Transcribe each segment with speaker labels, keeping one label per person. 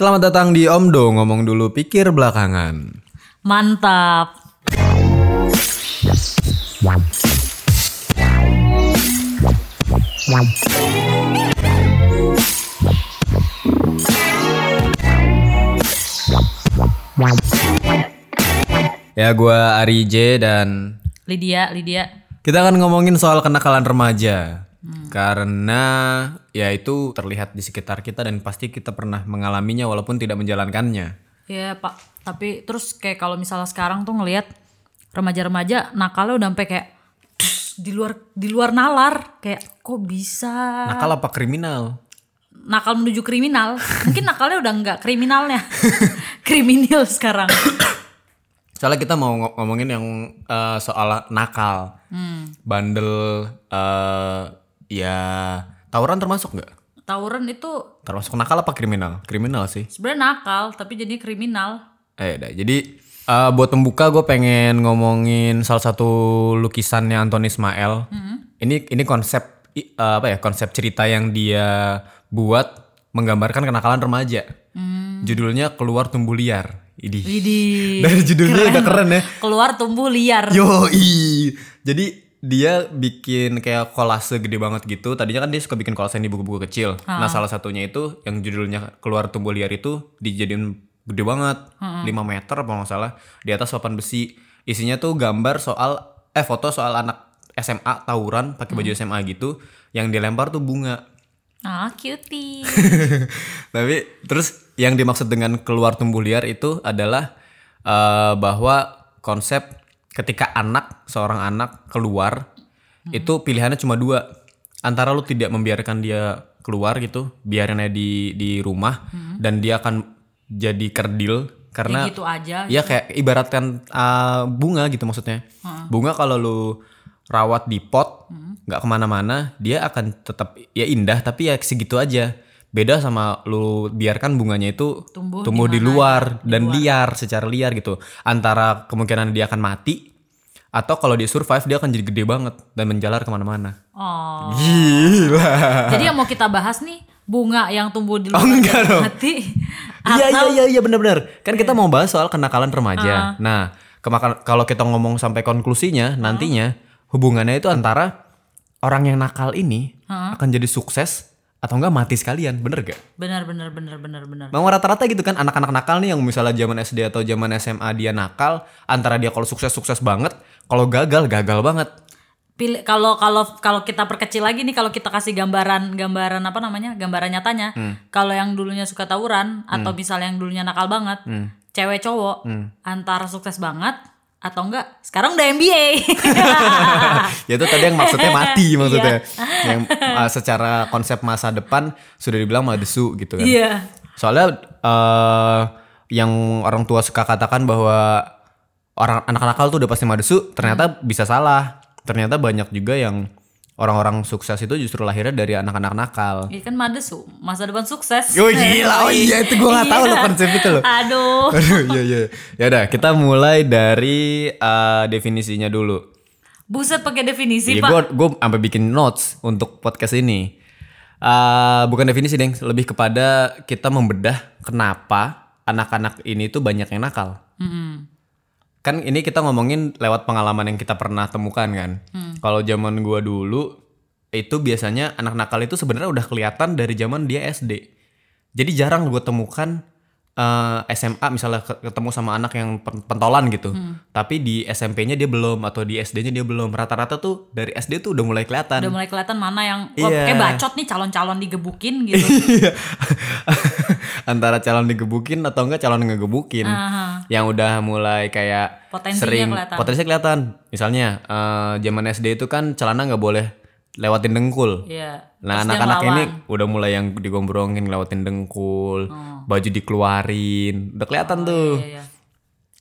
Speaker 1: Selamat datang di Omdo, ngomong dulu pikir belakangan.
Speaker 2: Mantap.
Speaker 1: Ya gua Ari J dan
Speaker 2: Lydia, Lydia.
Speaker 1: kita akan ngomongin soal kenakalan remaja. Karena ya itu terlihat di sekitar kita dan pasti kita pernah mengalaminya walaupun tidak menjalankannya.
Speaker 2: Iya pak. Tapi terus kayak kalau misalnya sekarang tuh ngelihat remaja-remaja nakalnya udah sampai kayak di luar di luar nalar. Kayak kok bisa?
Speaker 1: Nakal apa kriminal?
Speaker 2: nakal menuju kriminal. Mungkin nakalnya udah nggak kriminalnya. Kriminal sekarang.
Speaker 1: Soalnya kita mau ngo- ngomongin yang eh, soal nakal, bandel, eh ya tawuran termasuk nggak?
Speaker 2: tawuran itu
Speaker 1: Termasuk nakal apa kriminal? Kriminal sih.
Speaker 2: sebenarnya nakal tapi jadi kriminal
Speaker 1: Eh, dah. Jadi eh, buat pembuka gue pengen ngomongin salah satu lukisannya Anton Ismail. Ini ini konsep eh, apa ya? Konsep cerita yang dia buat menggambarkan kenakalan remaja. Judulnya Keluar Tumbuh Liar. Idih.
Speaker 2: Widih,
Speaker 1: Dari judulnya udah keren ya.
Speaker 2: keluar tumbuh liar
Speaker 1: Yoi. Jadi dia bikin kayak kolase gede banget gitu. Tadinya kan dia suka bikin kolase di buku-buku kecil. Nah, salah satunya itu yang judulnya Keluar Tumbuh Liar itu dijadiin gede banget. 5 meter apa nggak salah. Di atas papan besi. Isinya tuh gambar soal eh foto soal anak SMA tawuran pakai baju SMA gitu yang dilempar tuh bunga.
Speaker 2: ah cutie
Speaker 1: Tapi terus yang dimaksud dengan keluar tumbuh liar itu adalah eh, bahwa konsep ketika anak seorang anak keluar itu pilihannya cuma dua antara lu tidak membiarkan dia keluar gitu biarin aja di di rumah dan dia akan jadi kerdil karena
Speaker 2: Kayak gitu aja
Speaker 1: Iya kayak ibaratkan uh, bunga gitu maksudnya. Bunga kalau lu rawat di pot nggak ke mana-mana dia akan tetap ya indah tapi ya segitu aja. Beda sama lu biarkan bunganya itu
Speaker 2: Tumbuh
Speaker 1: di luar dan liar secara liar gitu. Antara kemungkinan dia akan mati atau kalau dia survive dia akan jadi gede banget dan menjalar ke mana-mana.
Speaker 2: oh
Speaker 1: Gila.
Speaker 2: Jadi yang mau kita bahas nih bunga yang tumbuh di
Speaker 1: Oh,
Speaker 2: luar
Speaker 1: enggak dong.
Speaker 2: hati.
Speaker 1: Iya iya iya iya benar-benar. Kan kita mau bahas soal kenakalan remaja. Nah, kemakan kalau kita ngomong sampai konklusinya nantinya hubungannya itu antara orang yang nakal ini akan jadi sukses atau enggak mati sekalian, bener gak?
Speaker 2: benar benar benar benar benar.
Speaker 1: Memang rata-rata gitu kan anak-anak nakal nih yang misalnya zaman SD atau zaman SMA dia nakal, antara dia kalau sukses sukses banget, kalau gagal gagal banget.
Speaker 2: Pilih kalau kalau kalau kita perkecil lagi nih kalau kita kasih gambaran gambaran apa namanya gambaran nyatanya
Speaker 1: Hmm.
Speaker 2: kalau yang dulunya suka tawuran atau misalnya yang dulunya nakal banget
Speaker 1: Hmm.
Speaker 2: cewek cowok antara sukses banget atau enggak sekarang udah MBA
Speaker 1: ya itu tadi yang maksudnya mati maksudnya. yang uh, secara konsep masa depan sudah dibilang madesu gitu kan.
Speaker 2: iya
Speaker 1: Soalnya eh yang orang tua suka katakan bahwa orang anak nakal tuh udah pasti madesu, ternyata bisa salah. Ternyata banyak juga yang orang-orang sukses itu justru lahirnya dari anak-anak nakal.
Speaker 2: Iya kan Madesu masa depan sukses
Speaker 1: Yo gila, oh iya itu gue gak tahu loh konsep itu loh.
Speaker 2: aduh
Speaker 1: Aduh, iya iya. Ya udah, kita mulai dari eh, definisinya dulu.
Speaker 2: buset pakai definisi
Speaker 1: Iya,
Speaker 2: pak
Speaker 1: gue gue sampai bikin notes untuk podcast ini. Eh, bukan definisi deng, lebih kepada kita membedah kenapa anak-anak ini tuh banyak yang nakal.
Speaker 2: Mm-mm.
Speaker 1: Kan ini kita ngomongin lewat pengalaman yang kita pernah temukan kan. Kalau zaman gua dulu itu biasanya anak nakal itu sebenarnya udah kelihatan dari zaman dia SD. Jadi jarang gue temukan eh, SMA misalnya ke- ketemu sama anak yang pen- pentolan gitu. Tapi di SMP-nya dia belum atau di SD-nya dia belum. Rata-rata tuh dari SD tuh udah mulai kelihatan.
Speaker 2: udah mulai kelihatan mana yang wah,
Speaker 1: Iya.
Speaker 2: kayak bacot nih calon-calon digebukin gitu
Speaker 1: Iya. Antara calon digebukin atau enggak calon ngegebukin.
Speaker 2: Aha.
Speaker 1: Yang udah mulai kayak
Speaker 2: Potensinya
Speaker 1: sering
Speaker 2: kelihatan.
Speaker 1: potensinya kelihatan. Misalnya eh, zaman SD itu kan celana nggak boleh lewatin dengkul.
Speaker 2: Iya.
Speaker 1: Nah anak-anak ini udah mulai yang digombrongin lewatin dengkul, baju dikeluarin, udah kelihatan tuh.
Speaker 2: Iya, iya.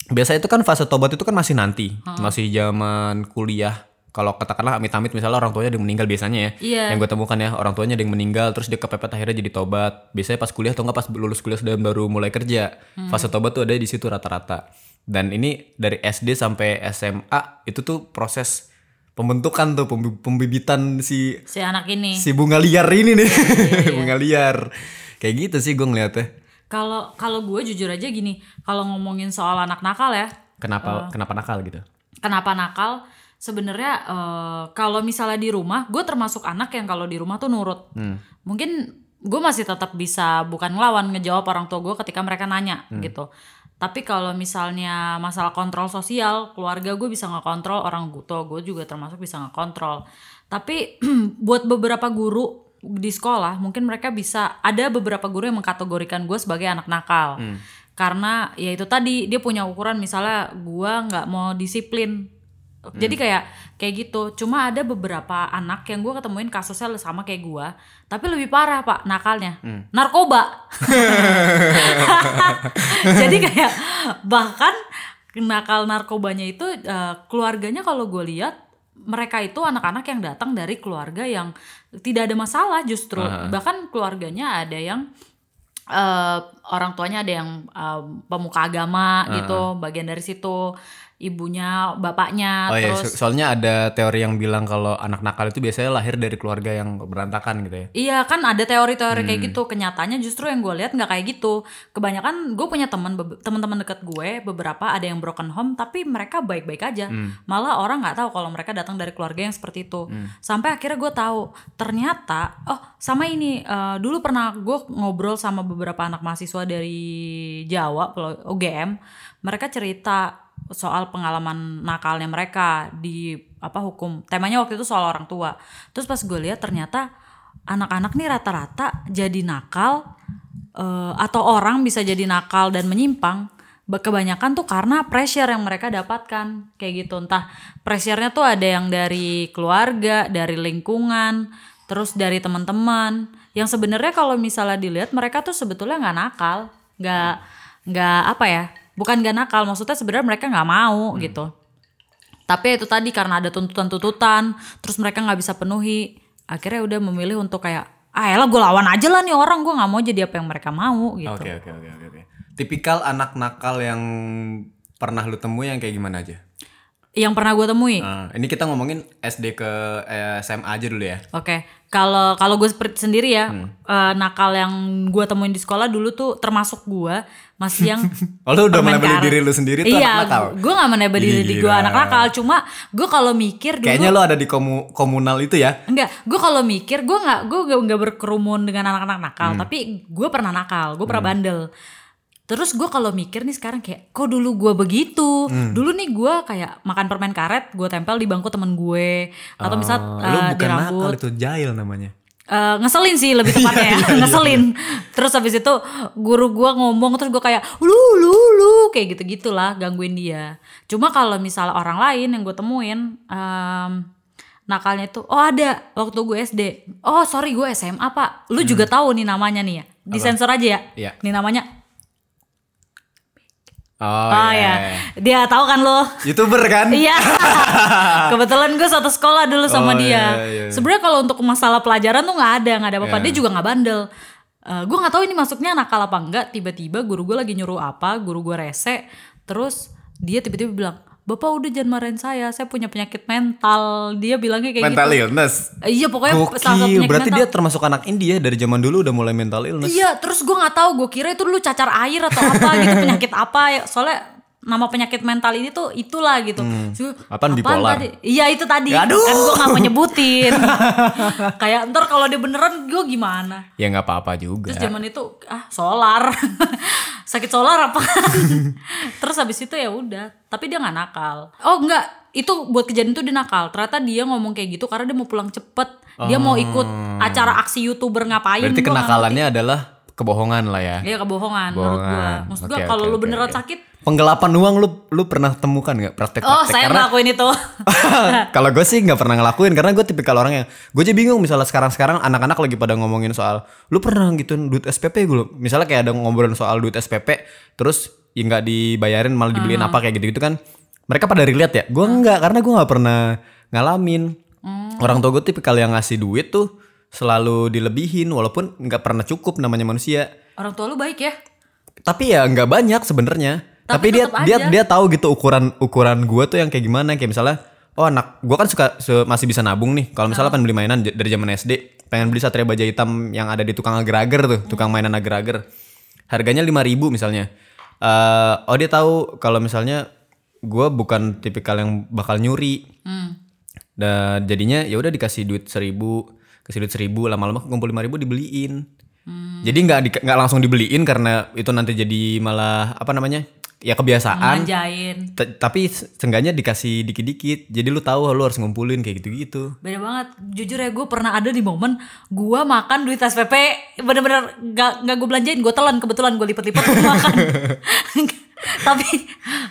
Speaker 1: Biasa itu kan fase tobat itu kan masih nanti, masih zaman kuliah. Kalau katakanlah amit-amit misalnya orang tuanya ada yang meninggal biasanya ya.
Speaker 2: Iya.
Speaker 1: Yang gue temukan ya, orang tuanya ada yang meninggal terus dia kepepet akhirnya jadi tobat. Biasanya pas kuliah atau enggak pas lulus kuliah sudah baru mulai kerja. Fase tobat tuh ada di situ rata-rata. Dan ini dari SD sampai SMA itu tuh proses pembentukan tuh pembi- pembibitan si
Speaker 2: si anak ini
Speaker 1: si bunga liar ini nih bunga liar kayak gitu sih gue ngeliatnya
Speaker 2: Kalau kalau gue jujur aja gini, kalau ngomongin soal anak nakal ya,
Speaker 1: Kenapa kenapa nakal gitu?
Speaker 2: kenapa nakal? Sebenarnya eh, kalau misalnya di rumah, gue termasuk anak yang kalau di rumah tuh nurut. Mungkin gue masih tetap bisa bukan ngelawan ngejawab orang tua gue ketika mereka nanya gitu. Tapi kalau misalnya masalah kontrol sosial, keluarga gue bisa ngekontrol orang tua gue juga termasuk bisa ngekontrol. Tapi buat beberapa guru di sekolah, mungkin mereka bisa ada beberapa guru yang mengkategorikan gue sebagai anak nakal. Karena ya itu tadi dia punya ukuran misalnya gue nggak mau disiplin jadi kayak kayak gitu. Cuma ada beberapa anak yang gue ketemuin kasusnya sama kayak gue, tapi lebih parah pak nakalnya, narkoba. Jadi kayak bahkan nakal narkobanya itu eh, keluarganya kalau gue lihat mereka itu anak-anak yang datang dari keluarga yang tidak ada masalah justru. Bahkan keluarganya ada yang eh, orang tuanya ada yang eh, pemuka agama gitu, bagian dari situ ibunya, bapaknya,
Speaker 1: Oh iya,
Speaker 2: terus
Speaker 1: so- soalnya ada teori yang bilang kalau anak nakal itu biasanya lahir dari keluarga yang berantakan gitu ya.
Speaker 2: Iya kan ada teori-teori
Speaker 1: Hmm.
Speaker 2: kayak gitu. Kenyataannya justru yang gue lihat nggak kayak gitu. Kebanyakan gue punya teman teman-teman dekat gue beberapa ada yang broken home tapi mereka baik-baik aja.
Speaker 1: Hmm.
Speaker 2: Malah orang nggak tahu kalau mereka datang dari keluarga yang seperti itu. Sampai akhirnya gue tahu ternyata oh sama ini eh, dulu pernah gue ngobrol sama beberapa anak mahasiswa dari Jawa UGM. Mereka cerita soal pengalaman nakalnya mereka di apa hukum. Temanya waktu itu soal orang tua. Terus pas gue lihat ternyata anak-anak nih rata-rata jadi nakal eh, atau orang bisa jadi nakal dan menyimpang Ba- kebanyakan tuh karena pressure yang mereka dapatkan kayak gitu entah pressure-nya tuh ada yang dari keluarga dari lingkungan terus dari teman-teman yang sebenarnya kalau misalnya dilihat mereka tuh sebetulnya nggak nakal nggak nggak apa ya bukan nggak nakal maksudnya sebenarnya mereka nggak mau gitu tapi itu tadi karena ada tuntutan-tuntutan terus mereka nggak bisa penuhi akhirnya udah memilih untuk kayak ah elah gue lawan aja lah nih orang gue nggak mau jadi apa yang mereka mau gitu
Speaker 1: Oke oke oke oke oke. Tipikal anak nakal yang pernah lu temui yang kayak gimana aja?
Speaker 2: yang pernah gue temui
Speaker 1: Nah, ini kita ngomongin SD ke eh, SMA aja dulu ya.
Speaker 2: Oke, kalau kalau gue sendiri ya eh, nakal yang gue temuin di sekolah dulu tuh termasuk gue masih yang
Speaker 1: Oh lu udah
Speaker 2: karet.
Speaker 1: diri lu sendiri tuh
Speaker 2: iya,
Speaker 1: anak nakal?
Speaker 2: gue gak menebak diri
Speaker 1: Ih,
Speaker 2: gue anak nakal, cuma gue kalau mikir dulu
Speaker 1: Kayaknya lu ada di komu- komunal itu ya?
Speaker 2: Enggak, gue kalau mikir gue nggak gue nggak berkerumun dengan anak-anak nakal,
Speaker 1: Hmm.
Speaker 2: tapi gue pernah nakal, gue pernah bandel. Terus gue kalau mikir nih sekarang kayak, kok dulu gue begitu?
Speaker 1: Hmm.
Speaker 2: Dulu nih gue kayak makan permen karet, gue tempel di bangku temen gue, atau misal
Speaker 1: Oh,
Speaker 2: eh,
Speaker 1: lu
Speaker 2: di
Speaker 1: bukan nakal
Speaker 2: rambut.
Speaker 1: itu jahil namanya.
Speaker 2: Eh, ngeselin sih lebih tepatnya ya, ngeselin. Terus habis itu guru gue ngomong terus gue kayak lu lu lu kayak gitu gitulah gangguin dia. Cuma kalau misal orang lain yang gue temuin em, nakalnya itu oh ada waktu gue SD. Oh sorry gue SMA pak. Lu juga tahu nih namanya nih ya. Disensor aja ya.
Speaker 1: Iya.
Speaker 2: Nih namanya.
Speaker 1: Oh,
Speaker 2: Oh,
Speaker 1: iya.
Speaker 2: ya. Dia tahu kan lo.
Speaker 1: Youtuber kan?
Speaker 2: Iya. Kebetulan gue satu sekolah dulu sama
Speaker 1: Oh,
Speaker 2: dia.
Speaker 1: iya, iya.
Speaker 2: Sebenarnya kalau untuk masalah pelajaran tuh nggak ada, nggak ada apa-apa.
Speaker 1: Iya.
Speaker 2: Dia juga nggak bandel. Eh, gue nggak tahu ini masuknya nakal apa enggak. Tiba-tiba guru gue lagi nyuruh apa, guru gue rese. Terus dia tiba-tiba bilang, Bapak udah jangan marahin saya, saya punya penyakit mental. Dia bilangnya kayak
Speaker 1: Mental
Speaker 2: gitu.
Speaker 1: illness.
Speaker 2: Iya pokoknya salah satu penyakit
Speaker 1: berarti
Speaker 2: mental.
Speaker 1: dia termasuk anak India dari zaman dulu udah mulai mental illness.
Speaker 2: Iya, terus gue nggak tahu, gue kira itu dulu cacar air atau apa gitu, penyakit apa ya. Soalnya nama penyakit mental ini tuh itulah gitu. Terus gua,
Speaker 1: Apaan, bipolar?
Speaker 2: tadi? Iya itu tadi.
Speaker 1: Aduh.
Speaker 2: Kan gue gak mau nyebutin. Kayak ntar kalau dia beneran gue gimana?
Speaker 1: Ya nggak apa-apa juga.
Speaker 2: Terus zaman itu ah solar. Sakit solar apa? Terus habis itu ya udah. Tapi dia nggak nakal. Oh enggak, itu buat kejadian itu dia nakal. Ternyata dia ngomong kayak gitu karena dia mau pulang cepet. Dia mau ikut acara aksi youtuber ngapain?
Speaker 1: Berarti kenakalannya adalah kebohongan lah ya.
Speaker 2: Iya kebohongan, menurut gua.
Speaker 1: Bohongan.
Speaker 2: Maksud gua kalau
Speaker 1: oke,
Speaker 2: lu beneran
Speaker 1: oke.
Speaker 2: sakit,
Speaker 1: Penggelapan uang lu lu pernah temukan nggak praktek
Speaker 2: oh
Speaker 1: praktek?
Speaker 2: saya
Speaker 1: Karena
Speaker 2: ngelakuin itu.
Speaker 1: kalau gue sih nggak pernah ngelakuin karena gue tipikal orang yang gue aja bingung misalnya sekarang sekarang anak-anak lagi pada ngomongin soal lu pernah gituin duit SPP gue misalnya kayak ada ngobrolin soal duit SPP terus ya nggak dibayarin malah dibeliin apa kayak gitu gitu kan mereka pada relate ya? Gue nggak karena gue nggak pernah ngalamin. Orang tua gue tipikal yang ngasih duit tuh selalu dilebihin walaupun nggak pernah cukup namanya manusia.
Speaker 2: Orang tua lu baik ya?
Speaker 1: tapi ya nggak banyak sebenarnya
Speaker 2: Tapi
Speaker 1: tapi, dia
Speaker 2: tetep
Speaker 1: dia
Speaker 2: aja.
Speaker 1: dia tahu gitu ukuran ukuran gua tuh yang kayak gimana kayak misalnya oh anak gua kan suka se- masih bisa nabung nih kalau misalnya pengen beli mainan j- dari zaman SD pengen beli satria baja hitam yang ada di tukang agar-agar tuh tukang mainan agar-agar harganya 5000 misalnya. Eh oh dia tahu kalau misalnya gue bukan tipikal yang bakal nyuri. Dan jadinya ya udah dikasih duit seribu, kasih duit seribu, lama-lama kumpul lima ribu dibeliin. Jadi nggak di- nggak langsung dibeliin karena itu nanti jadi malah apa namanya ya kebiasaan.
Speaker 2: Manjain.
Speaker 1: T- tapi se- seenggaknya dikasih dikit-dikit. Jadi lu tahu lu harus ngumpulin kayak gitu-gitu.
Speaker 2: Beda banget. Jujur ya gue pernah ada di momen gue makan duit SPP bener-bener gak, gak gue belanjain. Gue telan kebetulan gue lipet-lipet gue makan. Tapi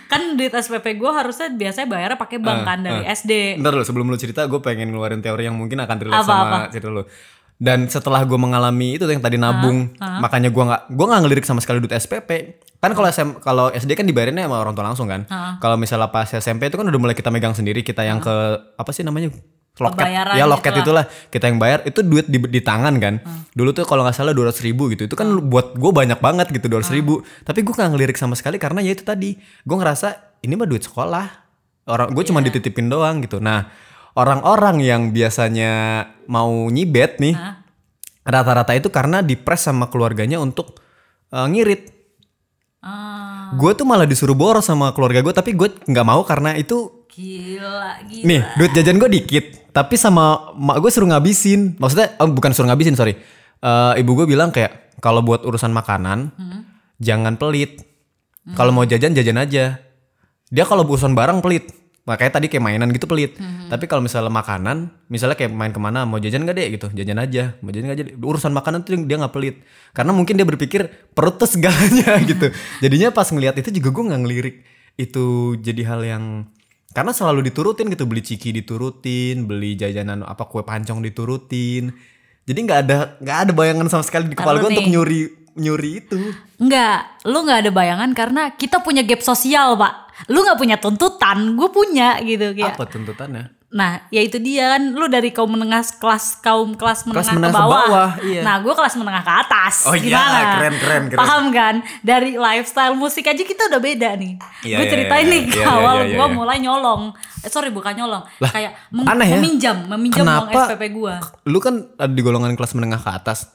Speaker 2: kan duit SPP gue harusnya biasanya bayarnya pakai bank kan dari SD.
Speaker 1: Ntar dulu sebelum lu cerita gue pengen ngeluarin teori yang mungkin akan relate
Speaker 2: Apa,
Speaker 1: sama
Speaker 2: apa?
Speaker 1: cerita lu. Dan setelah gue mengalami itu yang tadi nabung, makanya gue nggak gue nggak ngelirik sama sekali duit SPP. Kan kalau SM, kalau SD kan dibayarinnya sama orang tua langsung kan. Kalau misalnya pas SMP itu kan udah mulai kita megang sendiri, kita yang ke apa sih namanya? Loket,
Speaker 2: Pembayaran
Speaker 1: ya
Speaker 2: gitu
Speaker 1: loket
Speaker 2: lah.
Speaker 1: itulah. Kita yang bayar itu duit di, di tangan kan. Dulu tuh kalau nggak salah dua ribu gitu, itu kan buat gue banyak banget gitu dua ribu. Tapi gue nggak ngelirik sama sekali karena ya itu tadi. Gue ngerasa ini mah duit sekolah. Orang gue cuma dititipin doang gitu. Nah orang-orang yang biasanya mau nyibet nih rata-rata itu karena dipres sama keluarganya untuk eh, ngirit.
Speaker 2: Ah,
Speaker 1: gue tuh malah disuruh boros sama keluarga gue tapi gue nggak mau karena itu
Speaker 2: gila, gila.
Speaker 1: nih duit jajan gue dikit tapi sama mak gue suruh ngabisin. Maksudnya eh, bukan suruh ngabisin sorry. Eh, ibu gue bilang kayak kalau buat urusan makanan jangan pelit. Kalau mau jajan jajan aja. Dia kalau urusan barang pelit makanya tadi kayak mainan gitu pelit. Tapi kalau misalnya makanan misalnya kayak main ke mana mau jajan gak deh gitu jajan aja mau jajan gak jadi urusan makanan tuh dia nggak pelit. Karena mungkin dia berpikir perut tuh segalanya gitu. Jadinya pas ngelihat itu juga gue nggak ngelirik. Itu jadi hal yang karena selalu diturutin gitu. Beli ciki diturutin beli jajanan apa kue pancong diturutin. Jadi nggak ada nggak ada bayangan sama sekali di kepala gue untuk nyuri nyuri itu.
Speaker 2: Enggak, lu nggak ada bayangan karena kita punya gap sosial, Pak. Lu nggak punya tuntutan, gue punya gitu kayak.
Speaker 1: apa tuntutannya
Speaker 2: Nah, ya itu dia kan lu dari kaum menengah kelas kaum kelas menengah,
Speaker 1: menengah
Speaker 2: ke
Speaker 1: ke
Speaker 2: bawah.
Speaker 1: bawah, iya.
Speaker 2: Nah, gue kelas menengah ke atas.
Speaker 1: Oh iya,
Speaker 2: Gimana?
Speaker 1: keren, keren, keren.
Speaker 2: Paham kan? Dari lifestyle musik aja kita udah beda nih.
Speaker 1: Iya,
Speaker 2: gue
Speaker 1: iya,
Speaker 2: ceritain
Speaker 1: iya,
Speaker 2: nih
Speaker 1: iya, iya,
Speaker 2: awal
Speaker 1: iya, iya,
Speaker 2: gue
Speaker 1: iya.
Speaker 2: mulai nyolong. Eh, sorry bukan nyolong, kayak meng-
Speaker 1: aneh ya?
Speaker 2: meminjam, meminjam uang
Speaker 1: Kenapa?
Speaker 2: SPP gue.
Speaker 1: lu kan ada di golongan kelas menengah ke atas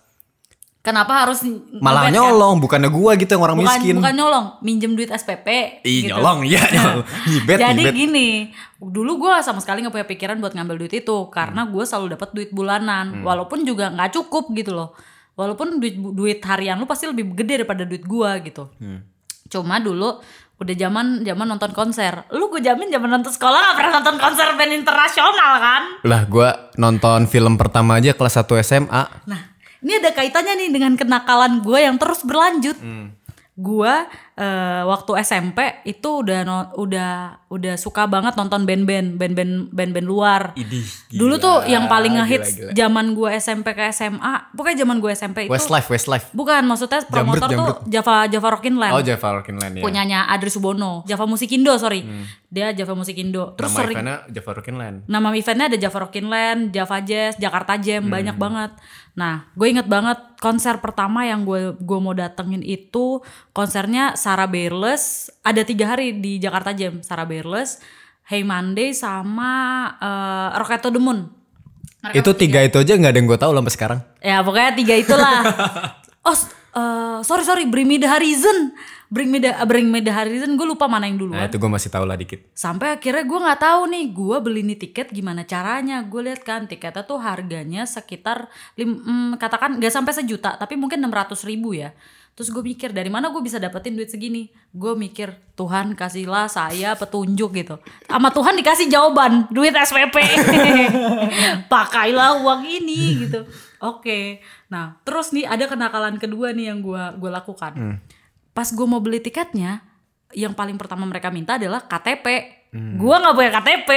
Speaker 2: Kenapa harus
Speaker 1: malah
Speaker 2: kan?
Speaker 1: nyolong bukannya gua gitu yang orang
Speaker 2: bukan
Speaker 1: miskin.
Speaker 2: bukan nyolong minjem duit SPP
Speaker 1: Ih,
Speaker 2: gitu.
Speaker 1: nyolong, iya, nyolong. Nyibet,
Speaker 2: jadi gini dulu gue sama sekali nggak punya pikiran buat ngambil duit itu karena gue selalu dapat duit bulanan walaupun juga nggak cukup gitu loh. Walaupun duit duit harian lu pasti lebih gede daripada duit gue gitu. Cuma dulu udah zaman zaman nonton konser. Lu gue jamin zaman nonton sekolah gak pernah nonton konser band internasional kan?
Speaker 1: Lah gua nonton film pertama aja kelas 1 SMA
Speaker 2: Nah, ini ada kaitannya nih dengan kenakalan gue yang terus berlanjut. Gue eh, waktu SMP itu udah no- udah udah suka banget nonton band-band, band-band band-band luar.
Speaker 1: Idih,
Speaker 2: Dulu tuh yang paling ngehits zaman gue SMP ke SMA, pokoknya zaman gue SMP itu
Speaker 1: Westlife Westlife.
Speaker 2: Bukan maksudnya promotor
Speaker 1: Jamrut,
Speaker 2: tuh Java Java Rockin Land.
Speaker 1: oh Java Rockin Land ya.
Speaker 2: Punyanya Adri Subono, Java Musikindo sorry, dia Java Musikindo. Terus
Speaker 1: nama
Speaker 2: sering
Speaker 1: Java Rockin Land
Speaker 2: Nama eventnya ada Java Rockin Land, Java Jazz, Jakarta Jam, banyak banget. Nah, gue inget banget konser pertama yang gue gue mau datengin itu konsernya Sarah Bareilles. Ada tiga hari di Jakarta Jam, Sarah Bareilles, Hey Monday sama eh, Rocket to the Moon. Mereka
Speaker 1: itu tiga itu aja nggak ada yang gue tahu sampai sekarang
Speaker 2: Ya pokoknya tiga itulah. oh, eh, sorry sorry, Bring Me the Horizon, Bring Me the Bring Me the Horizon, gue lupa mana yang duluan.
Speaker 1: Nah itu gue masih tahu lah dikit.
Speaker 2: Sampai akhirnya gue nggak tahu nih gue beli nih tiket gimana caranya. Gue lihat kan tiketnya tuh harganya sekitar lim, mm, katakan nggak sampai sejuta tapi mungkin 600 ribu ya. Terus gue mikir dari mana gue bisa dapetin duit segini? Gue mikir Tuhan kasihlah saya petunjuk gitu. Sama Tuhan dikasih jawaban duit SPP pakailah uang ini gitu. Oke. Nah terus nih ada kenakalan kedua nih yang gue gue lakukan pas gue mau beli tiketnya yang paling pertama mereka minta adalah KTP gue nggak punya KTP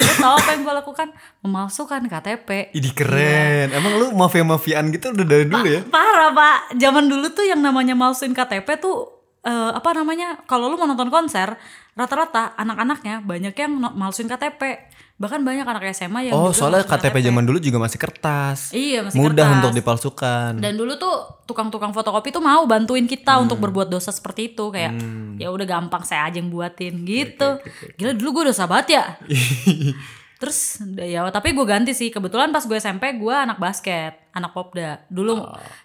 Speaker 2: lu tau apa yang gue lakukan? Memalsukan KTP
Speaker 1: Ini keren. Emang lu mafia mafiaan gitu udah dari dulu ya?
Speaker 2: parah pak. Zaman dulu tuh yang namanya malsuin KTP tuh eh, apa namanya kalau lu mau nonton konser rata-rata anak-anaknya banyak yang malsuin KTP bahkan banyak anak SMA yang
Speaker 1: oh soalnya
Speaker 2: malsuin
Speaker 1: KTP zaman dulu juga masih kertas.
Speaker 2: Iya, masih
Speaker 1: mudah
Speaker 2: kertas.
Speaker 1: untuk dipalsukan.
Speaker 2: Dan dulu tuh tukang-tukang fotokopi tuh mau bantuin kita untuk berbuat dosa seperti itu kayak ya udah gampang saya aja yang buatin gitu. Gila dulu gue dosa banget ya. terus ya tapi gue ganti sih. Kebetulan pas gue SMP gue anak basket anak popda. Dulu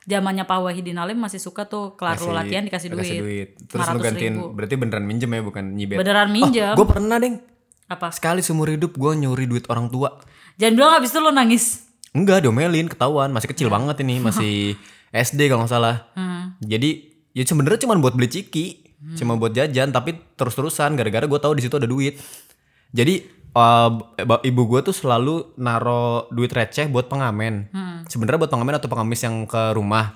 Speaker 2: zamannya Pak Wahidin Alim masih suka tuh kelar lu
Speaker 1: Kasih-
Speaker 2: latihan dikasih duit,
Speaker 1: Terus lu
Speaker 2: 500
Speaker 1: gantiin
Speaker 2: ribu.
Speaker 1: berarti beneran minjem ya bukan nyibet.
Speaker 2: beneran minjem.
Speaker 1: Gue pernah deng
Speaker 2: apa
Speaker 1: sekali seumur hidup gue nyuri duit orang tua.
Speaker 2: jangan bilang habis itu lo nangis
Speaker 1: Enggak, diomelin, ketahuan, masih kecil banget ini, masih SD kalau nggak salah.
Speaker 2: Hmm.
Speaker 1: Jadi ya sebenarnya cuma buat beli ciki, cuma buat jajan, tapi terus-terusan gara-gara gue tahu di situ ada duit. Jadi ba- ibu gue tuh selalu naro duit receh buat pengamen. Sebenarnya buat pengamen atau pengamis yang ke rumah.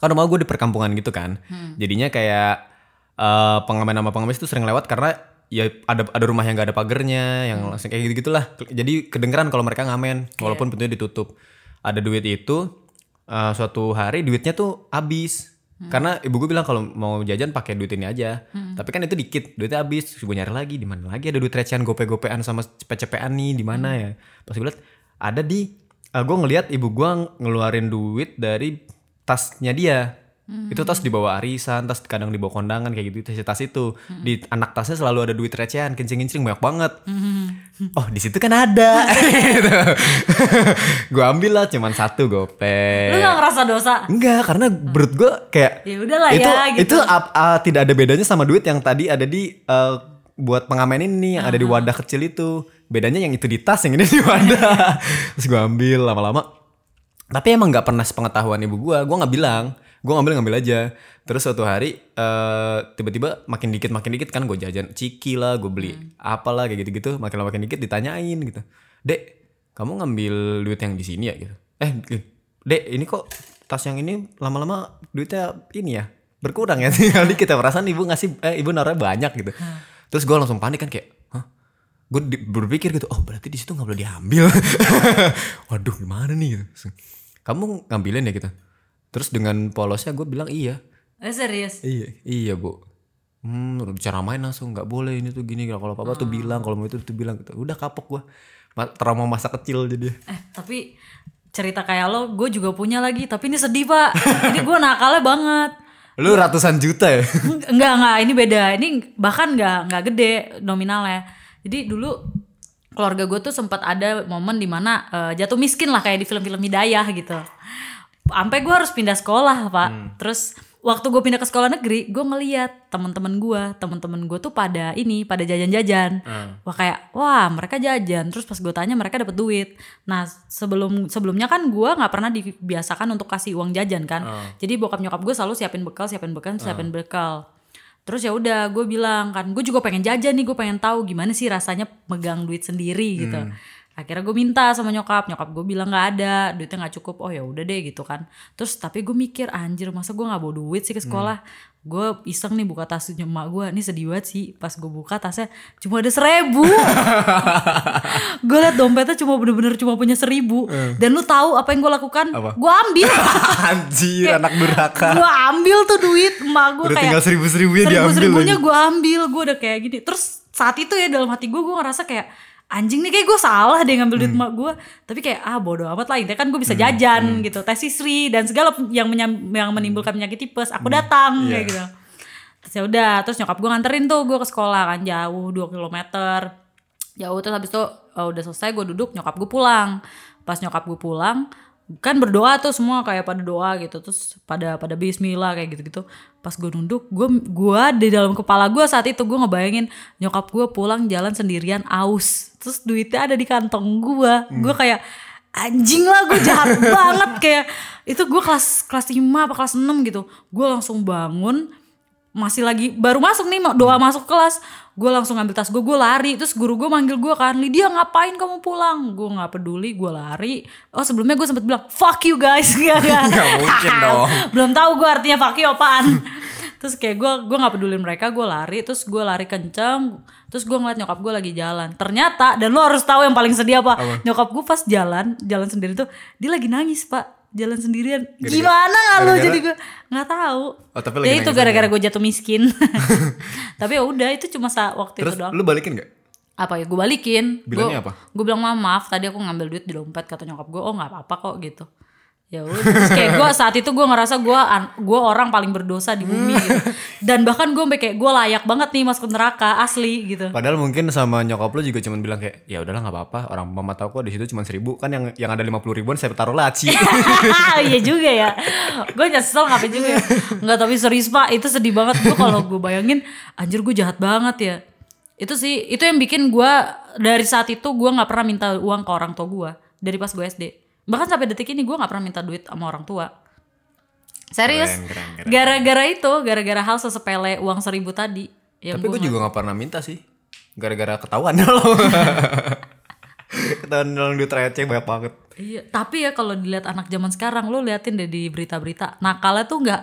Speaker 1: Kan rumah gue di perkampungan gitu kan. Jadinya kayak eh, pengamen sama pengamis tuh sering lewat karena ya ada ada rumah yang gak ada pagernya, yang langsung kayak gitu gitulah. Jadi kedengeran kalau mereka ngamen, walaupun pintunya ditutup. Ada duit itu eh, suatu hari duitnya tuh habis. Karena ibu gue bilang kalau mau jajan pakai duit ini aja. Tapi kan itu dikit, duitnya habis. Gue nyari lagi di mana lagi ada duit recehan gope-gopean sama cepet-cepean nih di mana ya. Pas gue liat ada di gue ngelihat ibu gue ngeluarin duit dari tasnya dia. Itu tas dibawa arisan, tas kadang dibawa kondangan kayak gitu. Tas, tas itu di anak tasnya selalu ada duit recehan, kincing-kincing banyak banget. Oh di situ kan ada. gue ambil lah cuman satu gope.
Speaker 2: lu gak ngerasa dosa
Speaker 1: Enggak, karena menurut gue kayak
Speaker 2: ya udahlah
Speaker 1: itu
Speaker 2: ya gitu
Speaker 1: itu ap- ah, tidak ada bedanya sama duit yang tadi ada di eh, buat pengamen ini yang ada di wadah kecil itu. Bedanya yang itu di tas, yang ini di wadah. Terus gue ambil lama-lama. Tapi emang nggak pernah sepengetahuan ibu gue. Gue nggak bilang. Gue ngambil ngambil aja. Terus suatu hari eh, tiba-tiba makin dikit makin dikit kan gue jajan ciki lah, gue beli apalah kayak gitu-gitu. Makin lama makin dikit ditanyain gitu. Dek, kamu ngambil duit yang di sini ya gitu. Eh, Dek, ini kok tas yang ini lama-lama duitnya ini ya berkurang ya tinggal dikit ya perasaan ibu ngasih eh, ibu naruhnya banyak gitu terus gue langsung panik kan kayak hah gue berpikir gitu oh berarti di situ nggak boleh diambil waduh gimana nih gitu. Kamu ngambilin ya gitu terus dengan polosnya gue bilang iya.
Speaker 2: Eh serius?
Speaker 1: Iya iya bu. Hmm udah cara main langsung nggak boleh ini tuh gini. Kalau papa tuh bilang kalau mau itu tuh bilang gitu. Udah kapok gue Ma- trauma masa kecil jadi.
Speaker 2: Eh tapi cerita kayak lo gue juga punya lagi. Tapi ini sedih pak. Ini gue nakalnya banget.
Speaker 1: Lu ratusan juta ya?
Speaker 2: Enggak enggak ini beda. Ini bahkan enggak enggak gede nominalnya. Jadi dulu keluarga gue tuh sempat ada momen di mana eh, jatuh miskin lah kayak di film-film hidayah gitu sampai gue harus pindah sekolah pak. Terus waktu gue pindah ke sekolah negeri gue ngeliat teman-teman gue teman-teman gue tuh pada ini pada jajan-jajan. Wah kayak wah mereka jajan. Terus pas gue tanya mereka dapat duit. Nah sebelum sebelumnya kan gue nggak pernah dibiasakan untuk kasih uang jajan kan. Jadi bokap nyokap gue selalu siapin bekal siapin bekal siapin bekal. Terus ya udah gue bilang kan gue juga pengen jajan nih gue pengen tahu gimana sih rasanya megang duit sendiri gitu akhirnya gue minta sama nyokap nyokap gue bilang nggak ada duitnya nggak cukup. Oh ya udah deh gitu kan. Terus tapi gue mikir anjir masa gue nggak bawa duit sih ke sekolah? Gue iseng nih buka tasnya emak gue ini sedih banget sih pas gue buka tasnya cuma ada seribu. Gue liat dompetnya cuma bener-bener cuma punya seribu. Dan lu tahu apa yang gue lakukan? Gue ambil.
Speaker 1: Anjir anak durhaka.
Speaker 2: gue ambil tuh duit emak gue kayak
Speaker 1: tinggal seribu-seribunya
Speaker 2: seribu
Speaker 1: diambil
Speaker 2: seribunya
Speaker 1: lagi.
Speaker 2: gue ambil gue udah kayak gini. Terus saat itu ya dalam hati gue gue ngerasa kayak anjing nih kayak gue salah deh ngambil
Speaker 1: Hmm.
Speaker 2: duit emak gue tapi kayak ah bodoh amat lah intinya kan gue bisa jajan
Speaker 1: Hmm.
Speaker 2: gitu tes sisri dan segala yang menyam- yang menimbulkan penyakit tipes aku datang
Speaker 1: Iya.
Speaker 2: kayak gitu terus ya udah terus nyokap gue nganterin tuh gue ke sekolah kan jauh 2 kilometer jauh terus habis itu eh, udah selesai gue duduk nyokap gue pulang pas nyokap gue pulang kan berdoa tuh semua kayak pada doa gitu terus pada pada Bismillah kayak gitu gitu pas gue nunduk gue gua di dalam kepala gue saat itu gue ngebayangin nyokap gue pulang jalan sendirian aus terus duitnya ada di kantong gue gue kayak anjing lah gue jahat banget. Kayak itu gue kelas kelas 5 apa kelas 6 gitu. Gue langsung bangun masih lagi baru masuk nih mau doa masuk kelas. Gue langsung ngambil tas gue gue lari. Terus guru gue manggil gue kan Lydia ngapain kamu pulang? Gue nggak peduli gue lari. Oh sebelumnya gue sempet bilang fuck you guys. Gak, gak.
Speaker 1: Mungkin dong.
Speaker 2: belum tahu gue artinya fuck you apaan. Terus kayak gue gue nggak peduli mereka gue lari. Terus gue lari kenceng. Terus gue ngeliat nyokap gue lagi jalan. Ternyata dan lo harus tahu yang paling sedih apa, nyokap gue pas jalan jalan sendiri tuh dia lagi nangis pak jalan sendirian. Gimana nggak
Speaker 1: gara-gara-
Speaker 2: jadi gue nggak tahu.
Speaker 1: Oh, tapi
Speaker 2: ya itu gara-gara gue jatuh miskin. Tapi ya udah itu cuma sa waktu
Speaker 1: Terus
Speaker 2: itu doang.
Speaker 1: lu balikin gak?
Speaker 2: apa ya? Gue balikin.
Speaker 1: Bilangnya
Speaker 2: Gua-
Speaker 1: apa?
Speaker 2: gue bilang "Ma, maaf tadi aku ngambil duit di dompet kata nyokap gue oh nggak apa-apa kok gitu ya udah terus kayak gue saat itu gue ngerasa gue gue orang paling berdosa di bumi gitu. Dan bahkan gue kayak gue layak banget nih masuk neraka asli gitu.
Speaker 1: Padahal mungkin sama nyokap lu juga cuma bilang kayak ya udahlah nggak apa-apa. Orang mama tahu kok di situ cuma seribu. Kan yang yang ada lima puluh ribuan saya taruh laci.
Speaker 2: iya juga ya. Gue nyesel ngapain juga ya. Nggak tapi serius pak. Itu sedih banget. Gue kalau gue bayangin anjir gue jahat banget ya. Itu sih itu yang bikin gue dari saat itu gue nggak pernah minta uang ke orang tua gue dari pas gue SD bahkan sampai detik ini gue nggak pernah minta duit sama orang tua serius gara-gara itu gara-gara hal sesepele uang seribu tadi yang
Speaker 1: Tapi gue juga nggak pernah minta sih. Gara-gara ketahuan lo. ketahuan dalam duit receh banyak banget.
Speaker 2: Iya, tapi ya kalau dilihat anak zaman sekarang, lo liatin deh di berita-berita, nakalnya tuh nggak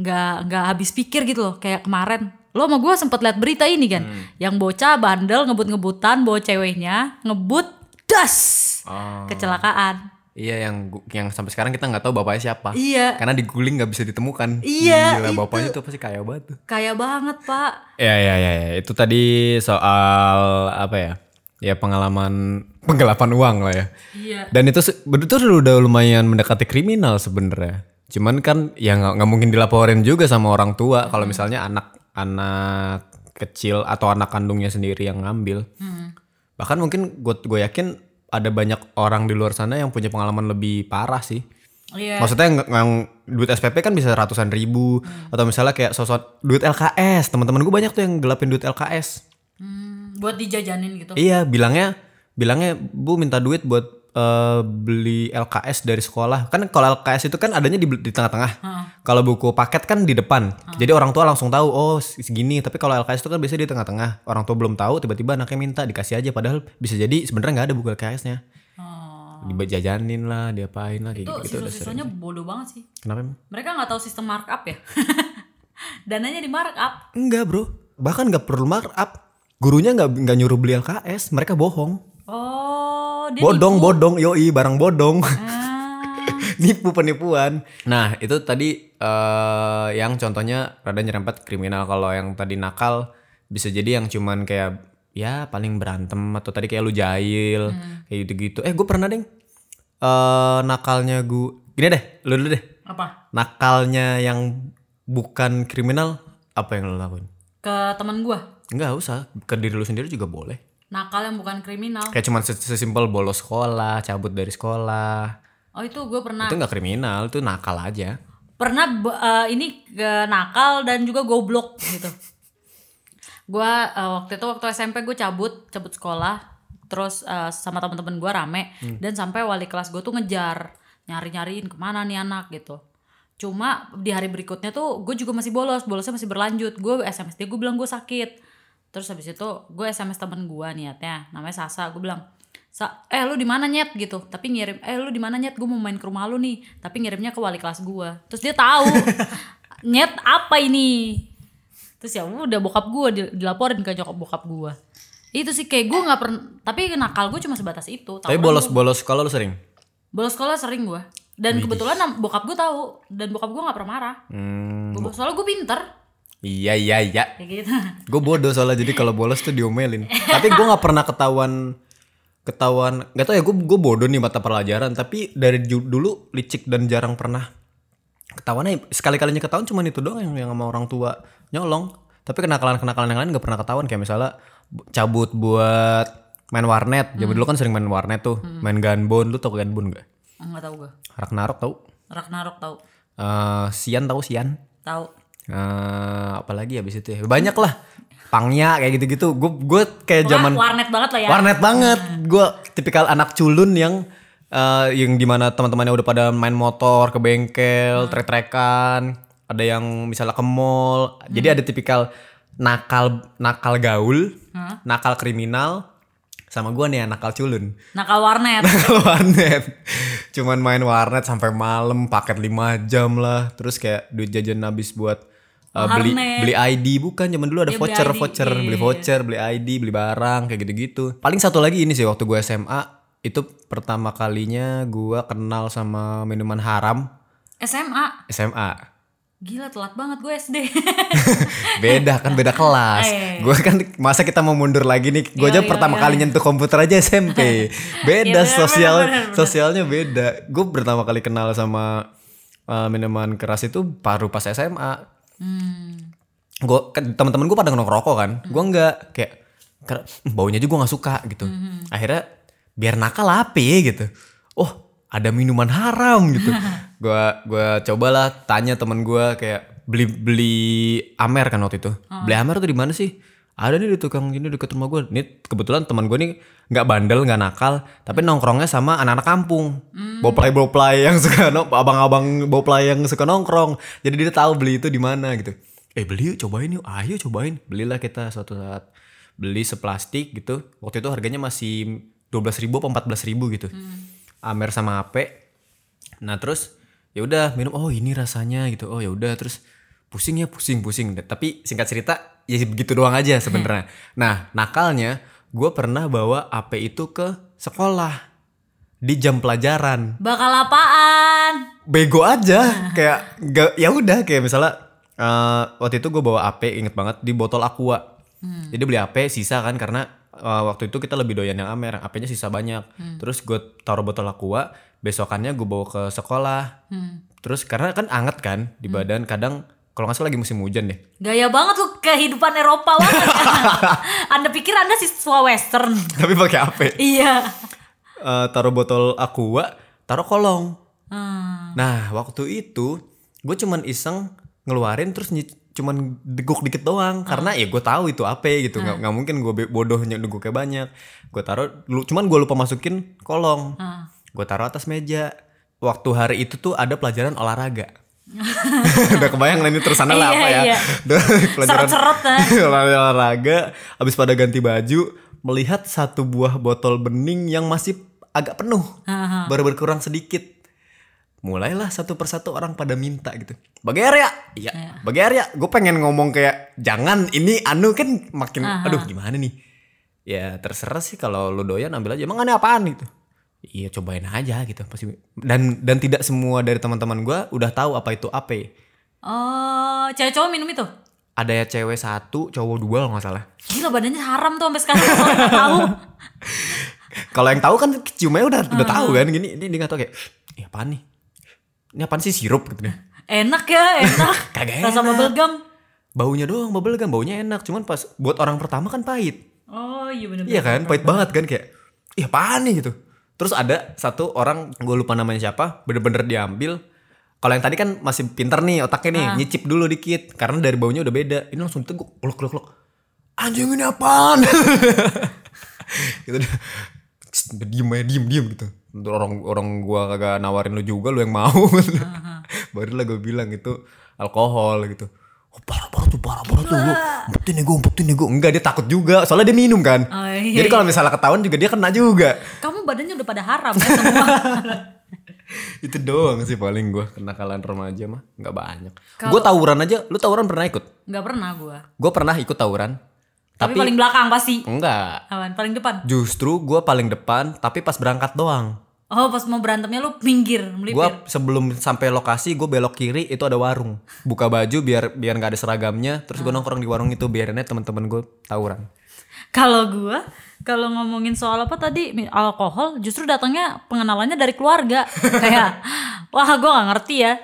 Speaker 2: nggak nggak habis pikir gitu loh. Kayak kemarin, lo sama gue sempet lihat berita ini kan, yang bocah bandel ngebut-ngebutan, bawa ceweknya ngebut, das,
Speaker 1: Oh.
Speaker 2: kecelakaan.
Speaker 1: Iya yang yang sampai sekarang kita nggak tahu bapaknya siapa.
Speaker 2: Iya,
Speaker 1: Karena diguling nggak bisa ditemukan.
Speaker 2: Iya,
Speaker 1: Gila,
Speaker 2: itu.
Speaker 1: bapaknya tuh pasti kaya banget tuh.
Speaker 2: kayak banget pak.
Speaker 1: Ya ya ya, ya. itu tadi soal apa ya? Ya pengalaman penggelapan uang lah ya.
Speaker 2: Iya.
Speaker 1: Dan itu betul udah lumayan mendekati kriminal sebenarnya. Cuman kan ya nggak mungkin dilaporin juga sama orang tua kalau misalnya anak anak kecil atau anak kandungnya sendiri yang ngambil. Bahkan mungkin gue gue yakin ada banyak orang di luar sana yang punya pengalaman lebih parah sih.
Speaker 2: Iya.
Speaker 1: Maksudnya yang, yang duit SPP kan bisa ratusan ribu atau misalnya kayak sosok duit LKS. Teman-teman gue banyak tuh yang gelapin duit LKS.
Speaker 2: Hmm, buat dijajanin gitu.
Speaker 1: Iya, bilangnya bilangnya Bu minta duit buat eh, beli LKS dari sekolah. Kan kalau LKS itu kan adanya di, di tengah-tengah. Kalau buku paket kan di depan. Jadi orang tua langsung tahu oh segini. Tapi kalau LKS itu kan biasanya di tengah-tengah. Orang tua belum tahu tiba-tiba anaknya minta dikasih aja padahal bisa jadi sebenarnya nggak ada buku LKS-nya.
Speaker 2: Oh.
Speaker 1: Dijajanin lah, diapain lah kayak
Speaker 2: Itu
Speaker 1: gitu.
Speaker 2: siswa-siswanya bodoh banget sih.
Speaker 1: Kenapa emang?
Speaker 2: Mereka nggak tahu sistem markup ya. Dananya di markup.
Speaker 1: Enggak bro, bahkan nggak perlu markup. Gurunya nggak nggak nyuruh beli LKS, mereka bohong.
Speaker 2: Oh, dia
Speaker 1: bodong, bodong, yoi barang bodong.
Speaker 2: Ah,
Speaker 1: Nipu penipuan. Nah itu tadi eh yang contohnya rada nyerempet kriminal. Kalau yang tadi nakal bisa jadi yang cuman kayak ya paling berantem atau tadi kayak lu jahil kayak gitu-gitu. Eh gue pernah deh eh nakalnya gue gini deh, lu dulu deh.
Speaker 2: apa?
Speaker 1: Nakalnya yang bukan kriminal apa yang lu lakuin?
Speaker 2: Ke teman gua.
Speaker 1: Enggak usah, ke diri lu sendiri juga boleh.
Speaker 2: Nakal yang bukan kriminal.
Speaker 1: Kayak cuman ses- sesimpel bolos sekolah, cabut dari sekolah.
Speaker 2: Oh itu gue pernah
Speaker 1: Itu nggak kriminal, itu nakal aja.
Speaker 2: pernah eh, ini ke nakal dan juga goblok gitu. Gue waktu itu waktu SMP gue cabut cabut sekolah terus eh, sama teman-teman gue rame dan sampai wali kelas gue tuh ngejar nyari nyariin ke mana nih anak gitu. Cuma di hari berikutnya tuh gue juga masih bolos bolosnya masih berlanjut gue SMS dia gue bilang gue sakit terus habis itu gue SMS temen gue niatnya namanya Sasa. Gue bilang Sa eh lu di mana nyet? Gitu. Tapi ngirim eh lu di mana nyet? Gue mau main ke rumah lu nih. Tapi ngirimnya ke wali kelas gue. Terus dia tahu nyet apa ini? Terus ya udah bokap gue dilaporin ke nyokap bokap gue. Itu sih kayak gue nggak pernah tapi nakal gue cuma sebatas itu.
Speaker 1: Tapi
Speaker 2: Tawuran
Speaker 1: bolos-bolos sekolah lu sering?
Speaker 2: bolos sekolah sering gue. Dan kebetulan bokap gue tahu. Dan bokap gue nggak pernah marah.
Speaker 1: Hmm,
Speaker 2: Gua- soalnya gue pinter
Speaker 1: iya iya iya.
Speaker 2: kayak gitu.
Speaker 1: Gue bodoh soalnya jadi kalau bolos tuh diomelin. Tapi gue nggak pernah ketahuan ketahuan nggak tau ya gue gue bodoh nih mata pelajaran. Tapi dari dulu licik dan jarang pernah ketahuannya sekali kalinya ketahuan cuma itu doang yang yang sama orang tua nyolong. Tapi kenakalan kenakalan yang lain nggak pernah ketahuan. Kayak misalnya bu- cabut buat main warnet. Zaman dulu kan sering main warnet tuh. Main gunbone lu tau gunbone gak?
Speaker 2: Nggak tahu gue
Speaker 1: Ragnarok tau.
Speaker 2: Ragnarok tahu
Speaker 1: Eh, Sian tau Sian
Speaker 2: tahu
Speaker 1: Eh, apalagi habis itu ya? Banyak lah pangnya kayak gitu-gitu. Gue gue kayak zaman
Speaker 2: warnet banget lah ya.
Speaker 1: Warnet banget. Gue tipikal anak culun yang eh, yang di mana teman-temannya udah pada main motor ke bengkel trek-trekan. Ada yang misalnya ke mall. Jadi ada tipikal nakal nakal gaul nakal kriminal. Sama gue nih nakal culun.
Speaker 2: Nakal warnet.
Speaker 1: Nakal warnet. Cuman main warnet sampai malam paket 5 jam lah. Terus kayak duit jajan habis buat uh, beli beli ID bukan zaman dulu ada
Speaker 2: beli
Speaker 1: voucher
Speaker 2: ID,
Speaker 1: voucher
Speaker 2: iya,
Speaker 1: beli voucher beli ID beli barang kayak gitu-gitu paling satu lagi ini sih waktu gue SMA itu pertama kalinya gue kenal sama minuman haram
Speaker 2: SMA
Speaker 1: SMA
Speaker 2: Gila telat banget gue SD.
Speaker 1: Beda kan beda kelas.
Speaker 2: Iya.
Speaker 1: Gue kan masa kita mau mundur lagi nih. Gue aja
Speaker 2: iya,
Speaker 1: pertama
Speaker 2: iya.
Speaker 1: kali nyentuh komputer aja SMP. Beda
Speaker 2: Iya, bener,
Speaker 1: sosial
Speaker 2: bener, bener, bener.
Speaker 1: sosialnya beda. Gue pertama kali kenal sama uh, minuman keras itu baru pas SMA.
Speaker 2: Hmm.
Speaker 1: Gue kan teman-teman gue pada ngerokok kan. Gue enggak kayak "Hmm, baunya aja gue nggak suka gitu.
Speaker 2: Hmm.
Speaker 1: Akhirnya biar nakal ya gitu. Oh ada minuman haram gitu. Gua gua cobalah tanya temen gua kayak beli beli Amer kan waktu itu. Beli Amer tuh di mana sih? Ada nih di tukang ini deket rumah gue. Ini kebetulan teman gue nih nggak bandel nggak nakal, tapi nongkrongnya sama anak-anak kampung. Boplay boplay yang suka no, abang-abang boplay yang suka nongkrong. Jadi dia tahu beli itu di mana gitu. Eh beli yuk cobain yuk, ayo cobain. Belilah kita suatu saat beli seplastik gitu. Waktu itu harganya masih 12.000 ribu apa 14 ribu gitu. Amer sama HP. Nah terus ya udah minum oh ini rasanya gitu. Oh ya udah terus pusing ya pusing pusing. Tapi singkat cerita ya begitu doang aja sebenarnya. nah nakalnya gue pernah bawa HP itu ke sekolah. Di jam pelajaran.
Speaker 2: Bakal apaan?
Speaker 1: bego aja. Kayak gak ya udah kayak misalnya eh, waktu itu gue bawa AP inget banget di botol aqua. Jadi beli AP sisa kan karena eh, waktu itu kita lebih doyan yang Amer. AP-nya sisa banyak. Terus gue taruh botol aqua besokannya gue bawa ke sekolah. Terus karena kan anget kan di badan kadang kalau nggak salah lagi musim hujan deh.
Speaker 2: Gaya banget lu kehidupan Eropa banget. anda pikir anda siswa western?
Speaker 1: tapi pakai AP
Speaker 2: iya.
Speaker 1: Eh, taruh botol aqua taruh kolong.
Speaker 2: Hmm.
Speaker 1: Nah waktu itu gue cuman iseng ngeluarin terus cuman deguk dikit doang. Karena ya gue tahu itu apa gitu. Nggak nggak mungkin gue bodohnya deguknya banyak. Gue taruh lu cuman gue lupa masukin kolong.
Speaker 2: Ah.
Speaker 1: gue taruh atas meja. Waktu hari itu tuh ada pelajaran olahraga udah kebayang lah ini terusannya lah
Speaker 2: Iya,
Speaker 1: apa ya?
Speaker 2: iya.
Speaker 1: Pelajaran olahraga abis pada ganti baju melihat satu buah botol bening yang masih agak penuh
Speaker 2: Aha.
Speaker 1: baru berkurang sedikit. Mulailah satu persatu orang pada minta gitu. Bagi area iya bagi area gue pengen ngomong kayak jangan ini anu kan makin aduh gimana nih? Ya terserah sih kalau lu doyan ambil aja. Emang aneh apaan? Gitu iya cobain aja gitu. Pasti dan dan tidak semua dari teman-teman gue udah tahu apa itu ape
Speaker 2: Oh, cewek cowok minum itu?
Speaker 1: ada ya cewek satu cowok dua kalau nggak salah.
Speaker 2: Gila badannya haram tuh sampai sekarang nggak tahu.
Speaker 1: kalau yang tahu kan ciumnya udah udah tahu kan. Gini ini dia nggak tahu kayak eh apaan nih? Ini apaan sih sirup? Gitu deh
Speaker 2: Enak ya, enak.
Speaker 1: Kagak
Speaker 2: Rasa
Speaker 1: enak.
Speaker 2: bubble gum.
Speaker 1: baunya doang bubble gum baunya enak. Cuman pas buat orang pertama kan pahit.
Speaker 2: Oh iya bener
Speaker 1: iya kan pahit banget kan kayak ih apaan nih? Gitu terus ada satu orang gue lupa namanya siapa bener-bener diambil. Kalau yang tadi kan masih pinter nih otaknya nih nyicip dulu dikit. Karena dari baunya udah beda. Ini langsung teguk lok lok lok anjing ini apaan? Gitu udah diem aja diem diem gitu. Untuk orang orang gua kagak nawarin lu juga lu yang mau. Barulah gue bilang itu alkohol gitu tuh parah parah tuh lu. Umpetin nih gue umpetin nih gue enggak dia takut juga. Soalnya dia minum kan.
Speaker 2: Oh, iya,
Speaker 1: jadi kalau misalnya ketahuan juga dia kena juga.
Speaker 2: Kamu badannya udah pada haram ya semua.
Speaker 1: itu doang sih paling gue kenakalan remaja mah. Nggak banyak. Gue tawuran aja. Lu tawuran pernah ikut?
Speaker 2: Gak pernah gue.
Speaker 1: gue pernah ikut tawuran.
Speaker 2: Tapi,
Speaker 1: tapi,
Speaker 2: paling belakang pasti.
Speaker 1: enggak.
Speaker 2: Apaan? Paling depan.
Speaker 1: justru gue paling depan tapi pas berangkat doang
Speaker 2: Oh pas mau berantemnya lu minggir,
Speaker 1: gue
Speaker 2: melipir.
Speaker 1: sebelum sampai lokasi gue belok kiri itu ada warung buka baju biar biar nggak ada seragamnya terus gue nongkrong di warung itu biarinnya teman-teman gue tawuran
Speaker 2: Kalau gue, kalau ngomongin soal apa tadi alkohol, justru datangnya pengenalannya dari keluarga. Kayak, wah gue gak ngerti ya.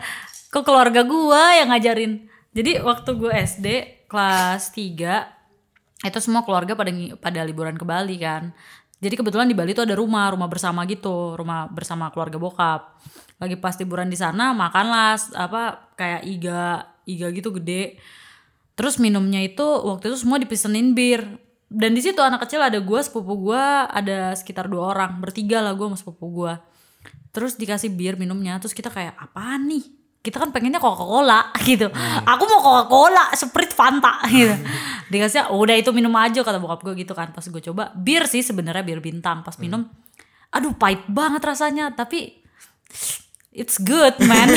Speaker 2: Kok keluarga gue yang ngajarin. Jadi waktu gue SD kelas 3 itu semua keluarga pada pada liburan ke Bali kan. Jadi kebetulan di Bali tuh ada rumah, rumah bersama gitu, rumah bersama keluarga bokap. Lagi pas liburan di sana makanlah apa kayak iga, iga gitu gede. Terus minumnya itu waktu itu semua dipesenin bir. Dan di situ anak kecil ada gua, sepupu gua, ada sekitar dua orang, bertiga lah gua sama sepupu gua. Terus dikasih bir minumnya, terus kita kayak apaan nih? Kita kan pengennya Coca-Cola gitu. Aku mau Coca-Cola, Sprite, Fanta gitu. Dikasih, "Oh, udah itu minum aja kata bokap gue gitu kan. Pas gue coba, bir sih sebenarnya bir bintang. Pas minum, aduh pahit banget rasanya, tapi it's good man.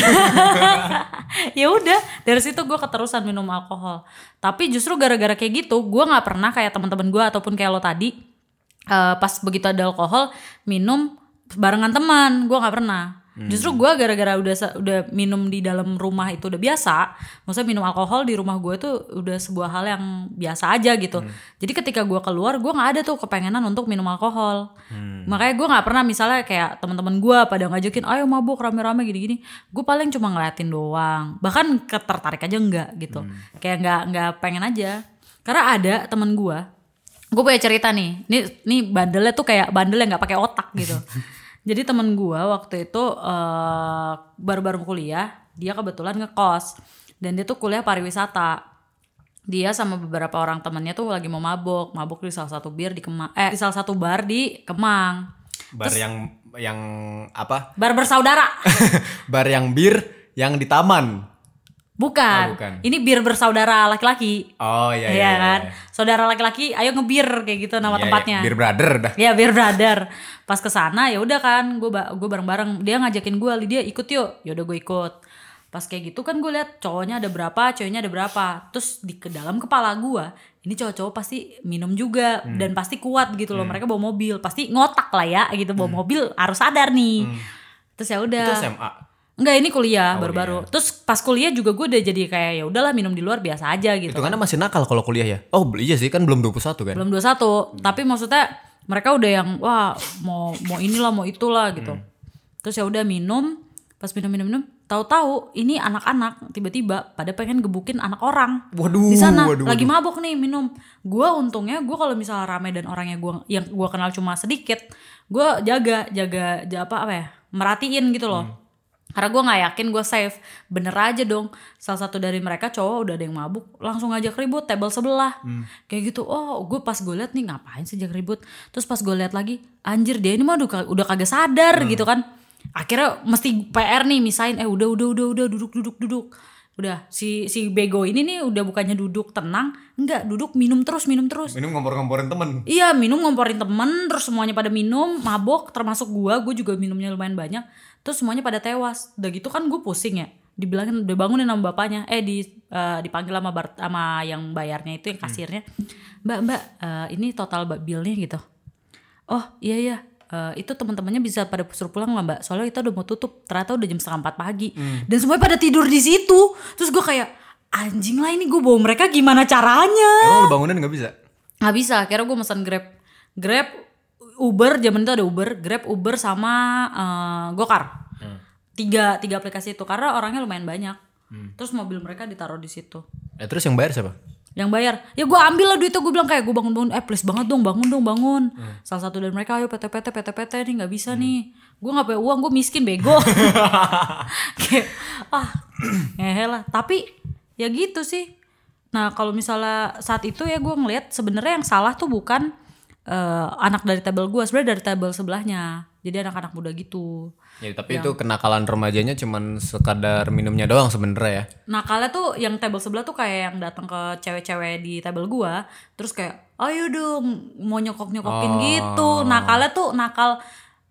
Speaker 2: ya udah dari situ gue keterusan minum alkohol. Tapi justru gara-gara kayak gitu, gue nggak pernah kayak teman-teman gue ataupun kayak lo tadi eh, pas begitu ada alkohol minum barengan teman, gue nggak pernah. Justru gue gara-gara udah udah minum di dalam rumah itu udah biasa, maksudnya minum alkohol di rumah gue tuh udah sebuah hal yang biasa aja gitu. Jadi ketika gue keluar, gue nggak ada tuh kepengenan untuk minum alkohol. Makanya gue nggak pernah misalnya kayak teman-teman gue pada ngajakin, ayo mabuk rame-rame gini-gini. Gue paling cuma ngeliatin doang. Bahkan ketertarik aja enggak gitu. Kayak nggak nggak pengen aja. Karena ada temen gue, gue punya cerita nih. Nih nih bandelnya tuh kayak bandel yang nggak pakai otak gitu. Jadi temen gue waktu itu eh, baru-baru kuliah, dia kebetulan ngekos dan dia tuh kuliah pariwisata. Dia sama beberapa orang temennya tuh lagi mau mabok, mabok di salah satu bir di Kemang, eh di salah satu bar di Kemang.
Speaker 1: Bar yang yang apa?
Speaker 2: Bar bersaudara.
Speaker 1: Bar yang bir yang di taman.
Speaker 2: Bukan.
Speaker 1: Oh, bukan.
Speaker 2: Ini bir bersaudara laki-laki.
Speaker 1: Oh iya
Speaker 2: Iya
Speaker 1: iya.
Speaker 2: kan? Saudara laki-laki, ayo ngebir kayak gitu nama
Speaker 1: Iya, iya.
Speaker 2: tempatnya.
Speaker 1: Bir brother dah.
Speaker 2: Ya biar brother. Pas ke sana ya udah kan, gue gue bareng-bareng. Dia ngajakin gue, Lydia ikut yuk. Ya udah gue ikut. Pas kayak gitu kan gue lihat cowoknya ada berapa, ceweknya ada berapa. Terus di ke dalam kepala gue, ini cowok-cowok pasti minum juga dan pasti kuat gitu loh. Mereka bawa mobil, pasti ngotak lah ya gitu bawa mobil harus sadar nih. Terus ya udah.
Speaker 1: Itu SMA.
Speaker 2: Enggak ini kuliah
Speaker 1: Oh,
Speaker 2: baru-baru. Terus pas kuliah juga gue udah jadi kayak ya udahlah minum di luar biasa aja gitu.
Speaker 1: Itu kan. masih nakal kalau kuliah ya. Oh, iya sih kan belum 21 kan.
Speaker 2: belum 21 tapi maksudnya mereka udah yang wah mau mau inilah mau itulah gitu. Terus ya udah minum. Pas minum minum minum tahu-tahu ini anak-anak tiba-tiba pada pengen gebukin anak orang.
Speaker 1: Waduh,
Speaker 2: di sana.
Speaker 1: waduh,
Speaker 2: lagi mabok nih minum. Gua untungnya gua kalau misalnya rame dan orangnya gua yang gua kenal cuma sedikit gua jaga jaga ja- apa apa ya merhatiin gitu loh karena gue nggak yakin gue safe. Bener aja dong. Salah satu dari mereka cowok udah ada yang mabuk langsung ngajak ribut table sebelah. Kayak gitu oh gue pas gue liat nih ngapain sih ajak ribut? Terus pas gue liat lagi anjir dia ini mah udah, udah kagak sadar gitu kan. Akhirnya mesti PR nih misain eh udah udah udah udah duduk duduk duduk. Udah si si bego ini nih udah bukannya duduk tenang enggak duduk minum terus minum terus.
Speaker 1: Minum ngompor-ngomporin temen.
Speaker 2: Iya minum ngomporin temen Terus semuanya pada minum Mabok termasuk gua Gue juga minumnya lumayan banyak Terus semuanya pada tewas. Udah gitu kan gue pusing ya. Dibilangin udah bangunin sama bapaknya. Eh di eh, dipanggil sama, bar, sama yang bayarnya itu Yang kasirnya. Mbak mbak eh, Ini total ba- billnya gitu. Oh iya iya. Eh, itu teman-temannya bisa pada suruh pulang lah mbak? Soalnya itu udah mau tutup. Ternyata udah jam setengah empat pagi. Dan semuanya pada tidur di situ. Terus gue kayak anjing lah ini gue bawa mereka gimana caranya?
Speaker 1: Emang lu bangunin gak bisa?
Speaker 2: nggak bisa. Akhirnya gue pesan grab. Grab uber zaman itu ada uber grab uber sama eh, gokar. Tiga tiga aplikasi itu karena orangnya lumayan banyak. Terus mobil mereka ditaruh di situ.
Speaker 1: Eh terus yang bayar siapa?
Speaker 2: yang bayar. Ya gue ambil lah duitnya gue bilang kayak gue bangun bangun eh please banget dong bangun dong bangun. Salah satu dari mereka ayo PT PT PT PT nih nggak bisa nih. Gue nggak punya uang gue miskin bego. Kayak ah ngehe lah. Tapi ya gitu sih. Nah kalau misalnya saat itu ya gue ngelihat sebenarnya yang salah tuh bukan eh, anak dari tabel gue sebenarnya dari tabel sebelahnya. Jadi anak-anak muda gitu.
Speaker 1: Ya tapi itu kenakalan remajanya cuman sekadar minumnya doang sebenernya ya.
Speaker 2: nakalnya tuh yang table sebelah tuh kayak yang datang ke cewek-cewek di table gua. Terus kayak ayo dong mau nyokok nyokokin gitu. Nakalnya tuh nakal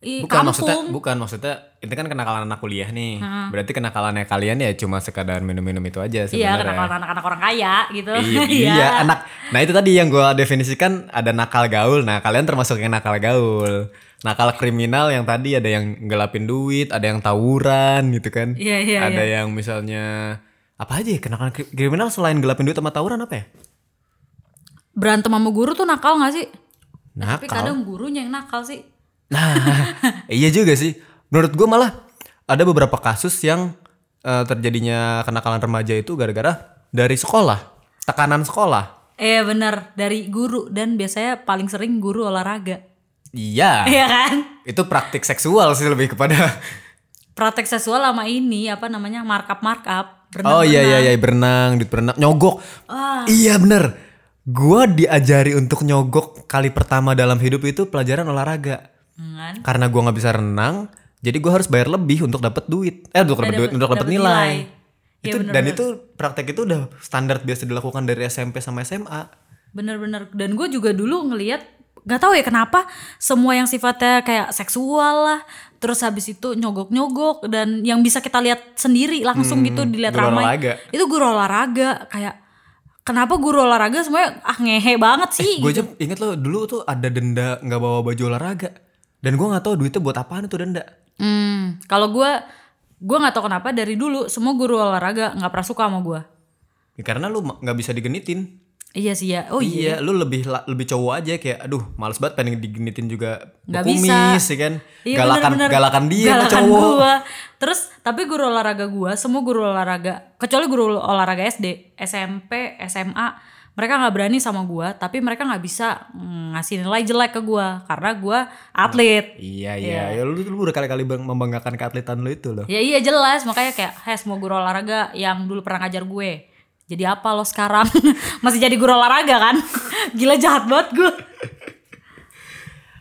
Speaker 2: i,
Speaker 1: Bukan
Speaker 2: kampung
Speaker 1: maksudnya bukan maksudnya itu kan kenakalan anak kuliah nih. Berarti kenakalannya kalian ya cuma sekadar minum-minum itu aja
Speaker 2: iya
Speaker 1: sebenarnya.
Speaker 2: kenakalan anak-anak orang kaya gitu
Speaker 1: Iya, iya, anak. Nah itu tadi yang gue definisikan ada nakal gaul. Nah kalian termasuk yang nakal gaul. Nakal kriminal yang tadi ada yang gelapin duit, ada yang tawuran gitu kan.
Speaker 2: Iya, iya,
Speaker 1: Ada yang misalnya apa aja ya kenakalan kri- kriminal selain gelapin duit sama tawuran apa ya?
Speaker 2: berantem sama guru tuh nakal gak sih tapi
Speaker 1: Nakal.
Speaker 2: kadang gurunya yang nakal sih
Speaker 1: Nah, iya juga sih. Menurut gue malah ada beberapa kasus yang eh, terjadinya kenakalan remaja itu gara-gara dari sekolah, tekanan sekolah.
Speaker 2: eh bener dari guru dan biasanya paling sering guru olahraga.
Speaker 1: Iya.
Speaker 2: Iya kan?
Speaker 1: Itu praktik seksual sih lebih kepada
Speaker 2: praktek seksual sama ini apa namanya markup markup
Speaker 1: oh iya iya iya. Berenang di berenang nyogok. Iya bener gua diajari untuk nyogok kali pertama dalam hidup itu pelajaran olahraga
Speaker 2: kan
Speaker 1: karena gua nggak bisa renang jadi gua harus bayar lebih untuk dapat duit eh untuk dapat duit untuk dapat nilai,
Speaker 2: nilai. Iya,
Speaker 1: itu
Speaker 2: bener,
Speaker 1: dan
Speaker 2: bener.
Speaker 1: itu praktek itu udah standar biasa dilakukan dari SMP sama SMA
Speaker 2: Bener-bener dan gue juga dulu ngelihat nggak tahu ya kenapa semua yang sifatnya kayak seksual lah terus habis itu nyogok-nyogok dan yang bisa kita lihat sendiri langsung gitu dilihat ramai
Speaker 1: olahraga.
Speaker 2: itu guru olahraga kayak kenapa guru olahraga semuanya ah ngehe banget sih
Speaker 1: gue
Speaker 2: gitu.
Speaker 1: aja inget loh dulu tuh ada denda nggak bawa baju olahraga dan gua nggak tahu duitnya buat apaan itu denda
Speaker 2: Hmm, kalau gue gue nggak tahu kenapa dari dulu semua guru olahraga nggak pernah suka sama gue.
Speaker 1: Ya, karena lu nggak bisa digenitin.
Speaker 2: Iya sih ya. Oh iya.
Speaker 1: iya, lu lebih lebih cowok aja kayak aduh, males banget pengen digenitin juga
Speaker 2: Nggak
Speaker 1: kumis
Speaker 2: bisa.
Speaker 1: ya kan.
Speaker 2: Iya,
Speaker 1: galakan
Speaker 2: bener-bener.
Speaker 1: galakan dia
Speaker 2: Galakan
Speaker 1: cowok.
Speaker 2: gua. Terus tapi guru olahraga gua, semua guru olahraga, kecuali guru olahraga SD, SMP, SMA, mereka nggak berani sama gua, tapi mereka nggak bisa mm, ngasih nilai jelek ke gua karena gua atlet.
Speaker 1: Iya, iya. Ya, lu, lu udah kali-kali bang- membanggakan keatletan lu itu loh.
Speaker 2: Ya iya jelas, makanya kayak, "Hey, semua guru olahraga yang dulu pernah ngajar gue, jadi apa lo sekarang? Masih jadi guru olahraga kan? Gila jahat banget gue."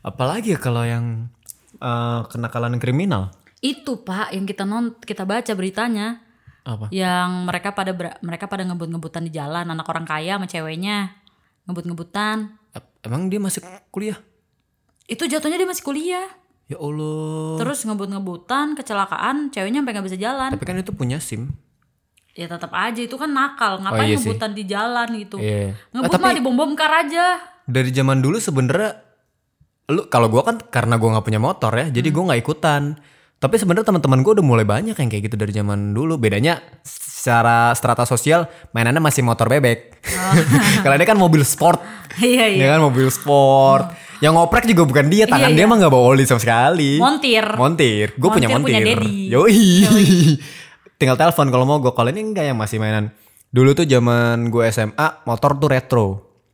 Speaker 1: Apalagi ya kalau yang eh, kenakalan kriminal.
Speaker 2: Itu Pak yang kita non kita baca beritanya.
Speaker 1: Apa?
Speaker 2: yang mereka pada ber- mereka pada ngebut-ngebutan di jalan anak orang kaya sama ceweknya ngebut-ngebutan
Speaker 1: Emang dia masih kuliah?
Speaker 2: itu jatuhnya dia masih kuliah
Speaker 1: Ya Allah.
Speaker 2: terus ngebut-ngebutan kecelakaan ceweknya sampai nggak bisa jalan
Speaker 1: Tapi kan itu punya SIM.
Speaker 2: ya tetap aja itu kan nakal ngapain
Speaker 1: iya sih.
Speaker 2: ngebutan di jalan gitu
Speaker 1: Iya.
Speaker 2: ngebut mah di bom bom kar aja
Speaker 1: Dari zaman dulu sebenernya lu kalau gua kan karena gua nggak punya motor ya, jadi gua nggak ikutan. Tapi sebenarnya teman-teman gua udah mulai banyak yang kayak gitu dari zaman dulu. Bedanya secara strata sosial mainannya masih motor bebek. Kalau ini kan mobil sport.
Speaker 2: iya iya
Speaker 1: Ya kan mobil sport. Yang ngoprek juga bukan dia, tangan
Speaker 2: Iya,
Speaker 1: dia
Speaker 2: iya.
Speaker 1: mah nggak bawa oli sama sekali.
Speaker 2: montir
Speaker 1: Montir. Gue punya
Speaker 2: Montir punya daddy.
Speaker 1: Yoi. Tinggal telepon kalau mau gue. Kalau ini enggak yang masih mainan. Dulu tuh zaman gue SMA, motor tuh retro.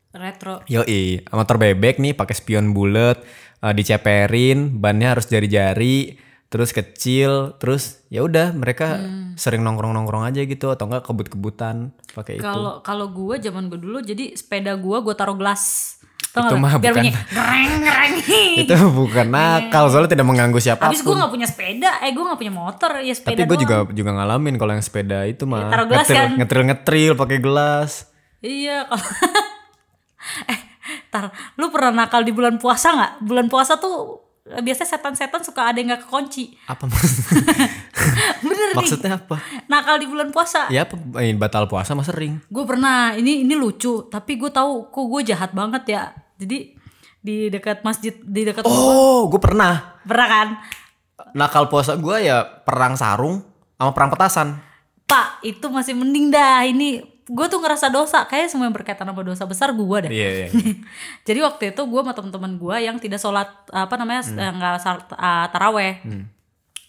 Speaker 2: retro
Speaker 1: Yoi, motor bebek nih pakai spion bulat, eh, diceperin, bannya harus jari-jari, terus kecil, terus ya udah mereka
Speaker 2: Hmm.
Speaker 1: sering nongkrong-nongkrong aja gitu atau enggak kebut-kebutan pakai itu.
Speaker 2: kalau kalau gue zaman gue dulu jadi sepeda gue gue taruh gelas Tau
Speaker 1: Itu
Speaker 2: nggak?
Speaker 1: mah
Speaker 2: biar
Speaker 1: bukan-
Speaker 2: bunyi gereng gereng
Speaker 1: itu bukan nakal soalnya tidak mengganggu siapa pun.
Speaker 2: Habis gue gak punya sepeda, eh gue gak punya motor, ya sepeda
Speaker 1: Tapi gue juga juga ngalamin kalau yang sepeda itu mah
Speaker 2: taruh gelas kan?
Speaker 1: ngetril ngetril pakai gelas.
Speaker 2: Iya, kalau eh, tar, lu pernah nakal di bulan puasa nggak? Bulan puasa tuh biasanya setan-setan suka ada yang nggak kekunci.
Speaker 1: Apa maksudnya?
Speaker 2: Bener nih,
Speaker 1: maksudnya apa?
Speaker 2: nakal di bulan puasa.
Speaker 1: Ya eh, batal puasa mah sering.
Speaker 2: Gue pernah, ini ini lucu, tapi gue tahu kok gue jahat banget ya. Jadi di dekat masjid, di dekat
Speaker 1: Oh, gue pernah.
Speaker 2: pernah kan?
Speaker 1: Nakal puasa gue ya perang sarung sama perang petasan.
Speaker 2: Pak, itu masih mending dah. Ini gue tuh ngerasa dosa, kayak semua yang berkaitan sama dosa besar gue deh.
Speaker 1: Iya, iya.
Speaker 2: Jadi waktu itu gue sama teman-teman gue yang tidak sholat apa namanya eh, nggak sar- ah, taraweh,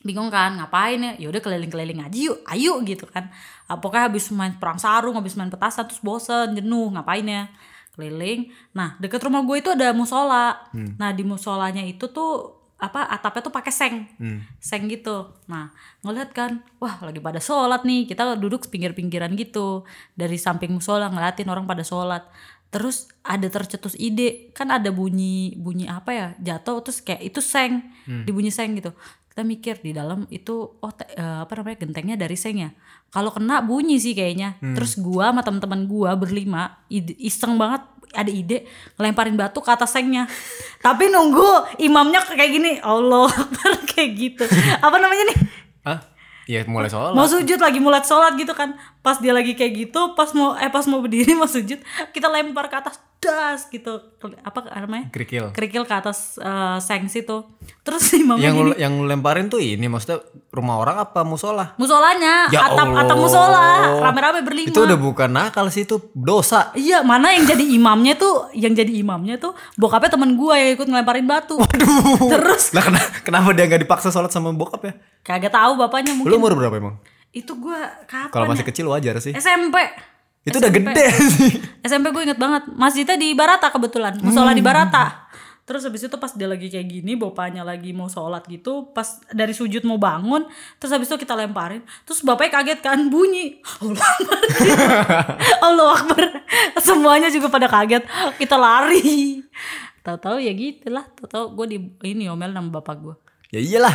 Speaker 2: bingung kan ngapain ya? Yaudah keliling-keliling aja yuk, ayo gitu kan. Ah, pokoknya habis main perang sarung, habis main petasan terus bosen, jenuh ngapain ya? Keliling. Nah deket rumah gue itu ada musola. Nah di musolanya itu tuh apa atapnya tuh pakai seng, seng gitu. Nah ngeliat kan, wah lagi pada sholat nih. Kita duduk pinggir-pinggiran gitu dari samping musola ngeliatin orang pada sholat. Terus ada tercetus ide, kan ada bunyi bunyi apa ya jatuh terus kayak itu seng, dibunyi seng gitu. Kita mikir di dalam itu oh te- eh, apa namanya gentengnya dari seng ya. Kalau kena bunyi sih kayaknya. Terus gua sama teman-teman gua berlima iseng banget ada ide ngelemparin batu ke atas sengnya. Tapi nunggu imamnya kayak gini, Allah kayak gitu. Apa namanya nih?
Speaker 1: Hah? Iya mulai sholat.
Speaker 2: Mau sujud lagi mulai sholat gitu kan. Pas dia lagi kayak gitu, pas mau eh pas mau berdiri mau sujud, kita lempar ke atas das gitu. Apa namanya?
Speaker 1: Kerikil.
Speaker 2: Kerikil ke atas eh, seng situ. Terus imamnya
Speaker 1: Yang
Speaker 2: gini.
Speaker 1: lu- yang lu lemparin tuh ini maksudnya rumah orang apa musola?
Speaker 2: Musolanya,
Speaker 1: Ya
Speaker 2: atap
Speaker 1: Allah.
Speaker 2: atap musola, rame-rame berlima.
Speaker 1: Itu udah bukan nakal sih itu dosa.
Speaker 2: Iya, mana yang jadi imamnya tuh, yang jadi imamnya tuh bokapnya temen gua yang ikut ngelemparin batu. Terus
Speaker 1: Lah kenapa, kenapa dia nggak dipaksa sholat sama bokap ya?
Speaker 2: kagak tahu bapaknya
Speaker 1: Lu
Speaker 2: mungkin.
Speaker 1: umur berapa emang?
Speaker 2: Itu gua kapan?
Speaker 1: Kalau masih
Speaker 2: ya?
Speaker 1: kecil wajar sih.
Speaker 2: SMP.
Speaker 1: Itu udah
Speaker 2: SMP.
Speaker 1: gede sih.
Speaker 2: SMP gue inget banget. Masjidnya di Barata kebetulan. Musola di Barata. Terus habis itu pas dia lagi kayak gini, bapaknya lagi mau sholat gitu, pas dari sujud mau bangun, terus habis itu kita lemparin, terus bapaknya kaget kan bunyi, Allah Akbar, Allah Akbar, semuanya juga pada kaget, kita lari, tahu-tahu ya gitulah, tahu-tahu gue di ini omel sama bapak gue.
Speaker 1: Ya iyalah.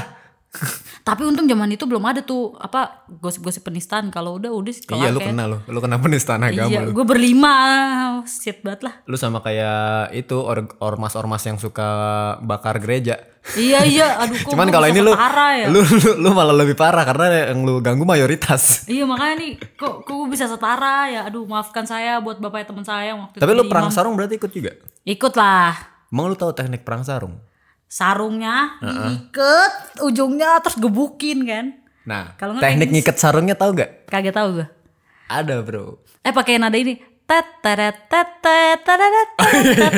Speaker 2: Tapi untung zaman itu belum ada tuh apa gosip-gosip penistaan. Kalau udah udah sih
Speaker 1: iya lu
Speaker 2: kayak-
Speaker 1: kena lu. Lu kena penistaan agama
Speaker 2: Iya,
Speaker 1: lu.
Speaker 2: gue berlima, shit banget lah.
Speaker 1: Lu sama kayak itu or- ormas-ormas yang suka bakar gereja.
Speaker 2: iya iya, aduh kok
Speaker 1: Cuman kalau ini lu,
Speaker 2: ya.
Speaker 1: lu lu lu malah lebih parah karena yang lu ganggu mayoritas.
Speaker 2: Iya makanya nih, kok kok gua bisa setara ya. Aduh maafkan saya buat bapak teman saya waktu
Speaker 1: Tapi
Speaker 2: itu
Speaker 1: lu
Speaker 2: jadi
Speaker 1: perang
Speaker 2: imam.
Speaker 1: sarung berarti ikut juga.
Speaker 2: Ikut lah.
Speaker 1: Emang lu tahu teknik perang sarung?
Speaker 2: Sarungnya diiket ujungnya terus gebukin kan.
Speaker 1: Nah,
Speaker 2: Kalau nggak
Speaker 1: teknik ngikat sarungnya tahu gak?
Speaker 2: Kagak tahu gue.
Speaker 1: Ada bro.
Speaker 2: Eh pakai nada ini. Tet teret tet tet teret, tet, tet.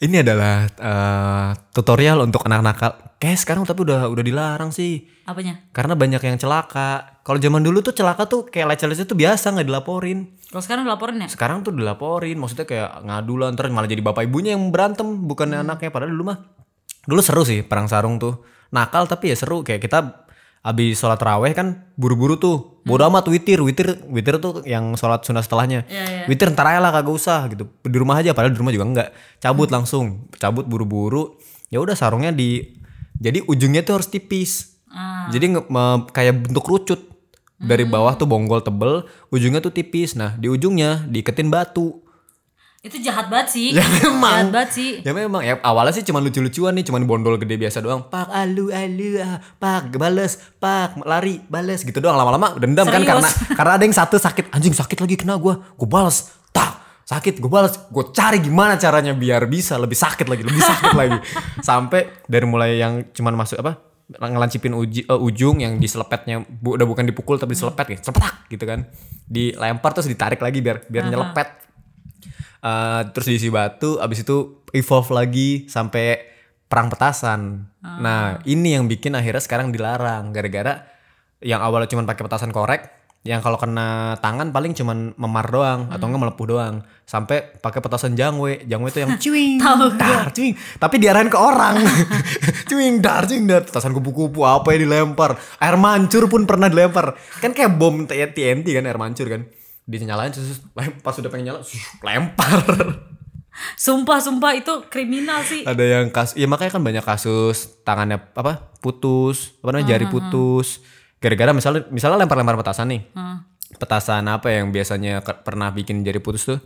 Speaker 1: Ini adalah eh, tutorial untuk anak nakal. Kayak sekarang tapi udah udah dilarang sih.
Speaker 2: Apanya?
Speaker 1: Karena banyak yang celaka. Kalau zaman dulu tuh celaka tuh kayak lecet-lecet tuh biasa nggak dilaporin.
Speaker 2: Kalau sekarang dilaporin ya?
Speaker 1: Sekarang tuh dilaporin. Maksudnya kayak ngadu lah ntar malah jadi bapak ibunya yang berantem bukannya anaknya. Padahal dulu mah dulu seru sih perang sarung tuh. Nakal tapi ya seru kayak kita abis sholat raweh kan buru-buru tuh. Bodo amat witir witir witir tuh yang sholat sunnah setelahnya. Witir ntar aja lah kagak usah gitu. Di rumah aja padahal di rumah juga enggak. Cabut langsung cabut buru-buru. Ya udah sarungnya di jadi ujungnya tuh harus tipis. Jadi nge- me- kayak bentuk rucut. Dari bawah tuh bonggol tebel ujungnya tuh tipis. Nah di ujungnya diiketin batu
Speaker 2: Itu jahat banget sih.
Speaker 1: Ya memang.
Speaker 2: Jahat banget sih.
Speaker 1: Ya memang ya awalnya sih cuma lucu-lucuan nih, cuman bondol gede biasa doang. Pak alu alu ah, pak bales, pak lari bales gitu doang lama-lama dendam kan
Speaker 2: Serius?
Speaker 1: karena karena ada yang satu sakit anjing sakit lagi kena gua, gua balas. Tak sakit gue balas gue cari gimana caranya biar bisa lebih sakit lagi lebih sakit lagi sampai dari mulai yang cuman masuk apa ngelancipin uji, eh, ujung yang diselepetnya bu, udah bukan dipukul tapi diselepet gitu selepetak gitu kan dilempar terus ditarik lagi biar biar nyelepet Eh, terus diisi batu, abis itu evolve lagi sampai perang petasan. Nah, ini yang bikin akhirnya sekarang dilarang gara-gara yang awalnya cuma pakai petasan korek, yang kalau kena tangan paling cuman memar doang atau enggak melepuh doang. Sampai pakai petasan jangwe. Jangwe itu yang cuing, dar, cuing. Tapi diarahin ke orang. cuing, dar, cuing, dar. Petasan kupu-kupu apa yang dilempar. Air mancur pun pernah dilempar. Kan kayak bom TNT kan air mancur kan. Dinyalain terus pas udah pengen nyala, lempar.
Speaker 2: Sumpah, sumpah itu kriminal sih.
Speaker 1: ada yang kasus ya makanya kan banyak kasus tangannya apa putus apa namanya jari putus. Gara-gara misalnya misalnya lempar-lempar petasan nih. Petasan apa yang biasanya ke- pernah bikin jari putus tuh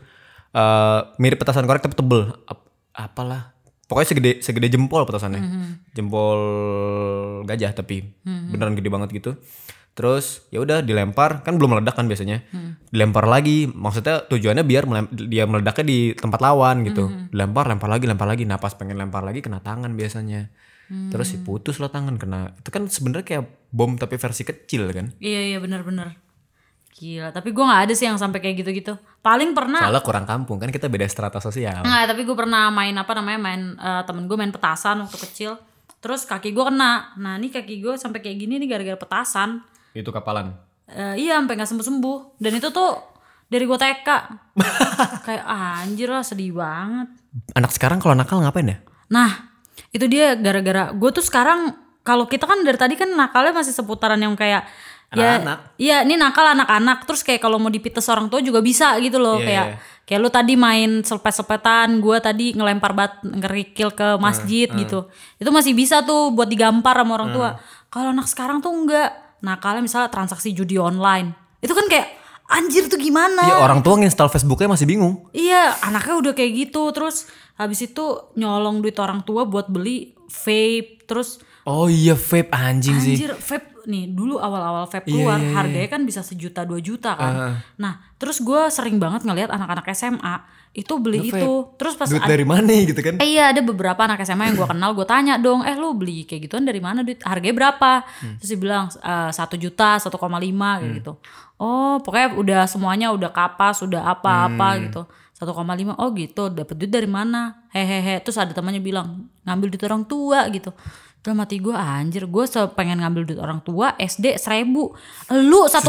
Speaker 1: eh mirip petasan korek tapi tebel. Ap- apalah. Pokoknya segede segede jempol petasannya. Jempol gajah tapi beneran gede banget gitu terus ya udah dilempar kan belum meledak kan biasanya dilempar lagi maksudnya tujuannya biar melem- dia meledaknya di tempat lawan gitu dilempar lempar lagi lempar lagi nah pas pengen lempar lagi kena tangan biasanya terus si putus lah tangan kena itu kan sebenarnya kayak bom tapi versi kecil kan
Speaker 2: Iya, iya benar-benar. Gila, tapi gue nggak ada sih yang sampai kayak gitu-gitu. Paling pernah
Speaker 1: soalnya kurang kampung kan kita beda strata sosial
Speaker 2: Enggak, tapi gue pernah main apa namanya main eh, temen gue main petasan waktu kecil. Terus kaki gue kena. Nah ini kaki gue sampai kayak gini nih gara-gara petasan.
Speaker 1: Itu kapalan
Speaker 2: Eh, iya sampai nggak sembuh sembuh. Dan itu tuh dari gue TK. kayak ah, anjir lah sedih banget.
Speaker 1: anak sekarang kalau nakal ngapain ya
Speaker 2: Nah itu dia gara-gara gue tuh sekarang kalau kita kan dari tadi kan nakalnya masih seputaran yang kayak
Speaker 1: Anak-anak.
Speaker 2: ya iya ini nakal anak-anak terus kayak kalau mau dipites orang tua juga bisa gitu loh
Speaker 1: Iya,
Speaker 2: kayak
Speaker 1: iya.
Speaker 2: kayak lu tadi main selepet-selepetan gue tadi ngelempar bat ngerikil ke masjid gitu itu masih bisa tuh buat digampar sama orang tua kalau anak sekarang tuh enggak nakalnya misalnya transaksi judi online itu kan kayak anjir tuh gimana
Speaker 1: Iya orang tua nginstal Facebooknya masih bingung
Speaker 2: Iya, anaknya udah kayak gitu. Terus habis itu nyolong duit orang tua buat beli vape. Terus
Speaker 1: Oh iya vape anjing sih
Speaker 2: anjir vape nih dulu awal-awal vape keluar
Speaker 1: iya, iya.
Speaker 2: harganya kan bisa sejuta dua juta kan. Nah, terus gue sering banget ngelihat anak-anak SMA itu beli
Speaker 1: Nge-vape.
Speaker 2: itu. Terus pas
Speaker 1: Duit
Speaker 2: ada-
Speaker 1: dari mana gitu kan?
Speaker 2: Eh, iya ada beberapa anak SMA yang gue kenal gue tanya dong eh lu beli kayak gituan dari mana? Duit harganya berapa? Terus dia bilang "Eh, satu juta 1,5 kayak gitu. Oh pokoknya udah semuanya udah kapas udah apa-apa gitu. 1,5 oh gitu. Dapet duit dari mana? Hehehe. Terus ada temannya bilang ngambil duit orang tua gitu dalam hati gue anjir gue pengen ngambil duit orang tua SD seribu lu 1,5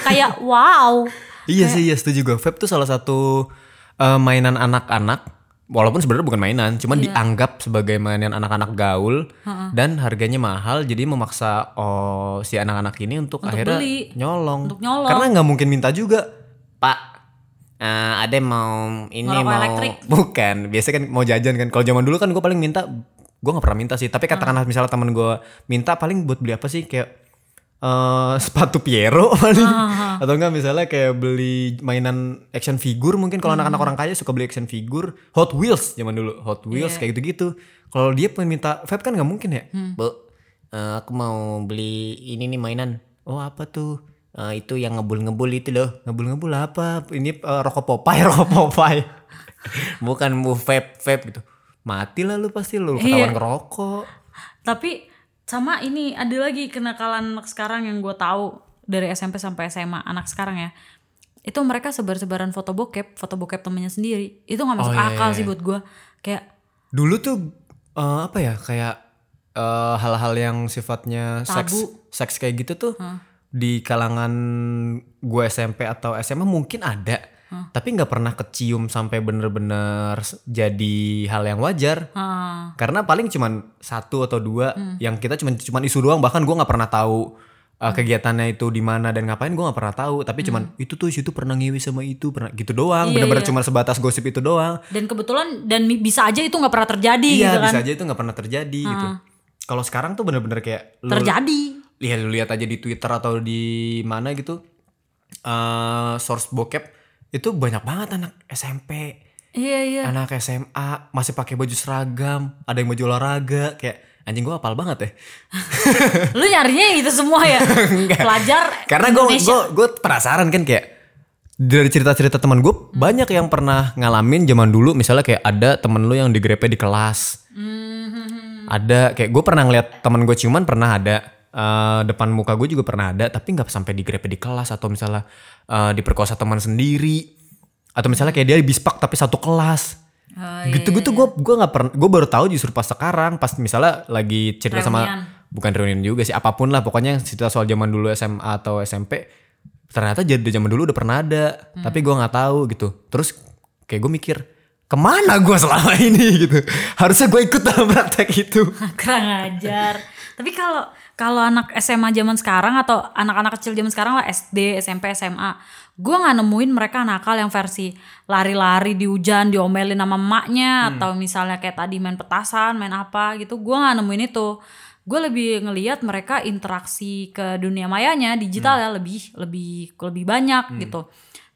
Speaker 2: kayak wow
Speaker 1: Iya sih, iya setuju gue. Vape tuh salah satu eh, mainan anak-anak. Walaupun sebenarnya bukan mainan, cuman
Speaker 2: Iya.
Speaker 1: dianggap sebagai mainan anak-anak gaul dan harganya mahal, jadi memaksa oh, si anak-anak ini untuk, akhirnya
Speaker 2: beli.
Speaker 1: nyolong.
Speaker 2: Untuk nyolong.
Speaker 1: Karena nggak mungkin minta juga, Pak. eh, ada mau ini
Speaker 2: Ngerokok
Speaker 1: mau
Speaker 2: elektrik.
Speaker 1: bukan biasanya kan mau jajan kan kalau zaman dulu kan gue paling minta gue nggak pernah minta sih tapi katakanlah misalnya teman gue minta paling buat beli apa sih kayak eh sepatu Piero paling. Atau enggak misalnya kayak beli mainan action figure mungkin kalau anak-anak orang kaya suka beli action figure Hot Wheels zaman dulu Hot Wheels kayak gitu-gitu. Kalau dia pengen minta vape kan nggak mungkin ya? Bu eh, aku mau beli ini nih mainan. Oh apa tuh? Eh, itu yang ngebul-ngebul itu loh. Ngebul-ngebul apa? Ini eh, rokok Popeye rokok Popeye. Bukan bu vape vape gitu mati lah lu pasti lu
Speaker 2: Iya.
Speaker 1: ketahuan ngerokok.
Speaker 2: Tapi sama ini ada lagi kenakalan anak sekarang yang gue tahu dari SMP sampai SMA anak sekarang ya. Itu mereka sebar-sebaran foto bokep, foto bokep temennya sendiri. Itu nggak masuk
Speaker 1: Oh, iya,
Speaker 2: akal
Speaker 1: iya.
Speaker 2: sih buat gue. Kayak
Speaker 1: Dulu tuh eh, apa ya kayak eh, hal-hal yang sifatnya seks
Speaker 2: Tabu.
Speaker 1: seks kayak gitu tuh di kalangan gue SMP atau SMA mungkin ada. Tapi nggak pernah kecium sampai bener-bener jadi hal yang wajar.
Speaker 2: ah,
Speaker 1: Karena paling cuman satu atau dua
Speaker 2: Hmm.
Speaker 1: yang kita cuman cuman isu doang bahkan gua nggak pernah tahu uh, kegiatannya itu di mana dan ngapain gua nggak pernah tahu tapi cuman itu tuh situ pernah ngiwi sama itu pernah gitu doang
Speaker 2: Hmm. Iya,
Speaker 1: bener-bener
Speaker 2: iya.
Speaker 1: cuma sebatas gosip itu doang
Speaker 2: dan kebetulan dan bisa aja itu nggak pernah terjadi
Speaker 1: iya
Speaker 2: gitu kan.
Speaker 1: bisa aja itu nggak pernah terjadi gitu kalau sekarang tuh bener-bener kayak lu
Speaker 2: Terjadi.
Speaker 1: lihat lu lihat aja di Twitter atau di mana gitu uh, source bokep itu banyak banget anak SMP
Speaker 2: Iya iya.
Speaker 1: anak SMA masih pakai baju seragam ada yang baju olahraga kayak anjing gua apal banget ya.
Speaker 2: Lu nyarinya itu semua ya. Pelajar
Speaker 1: Karena gue gue gue penasaran kan kayak dari cerita-cerita teman gue banyak yang pernah ngalamin zaman dulu misalnya kayak ada temen lu yang digrepe di kelas. Ada kayak gue pernah ngeliat temen gue ciuman pernah ada Eh, depan muka gue juga pernah ada tapi nggak sampai digrepe di kelas atau misalnya eh, diperkosa teman sendiri. Atau misalnya kayak dia bispak tapi satu kelas.
Speaker 2: Oh,
Speaker 1: gitu gitu gue gue nggak pernah gue baru tahu justru pas sekarang pas misalnya lagi cerita sama bukan reunian juga sih apa pun lah pokoknya cerita soal zaman dulu SMA atau SMP ternyata jadi zaman dulu udah pernah ada tapi gue nggak tahu gitu. Terus kayak gue mikir ke mana gue selama ini? gitu. Harusnya gue ikut dalam praktek itu.
Speaker 2: Kurang ajar. Tapi kalau kalau anak SMA zaman sekarang atau anak-anak kecil zaman sekarang lah SD, SMP, SMA, gue nggak nemuin mereka nakal yang versi lari-lari di hujan diomelin sama emaknya atau misalnya kayak tadi main petasan, main apa gitu. Gue nggak nemuin itu. Gue lebih ngelihat mereka interaksi ke dunia mayanya digital ya lebih lebih lebih banyak gitu.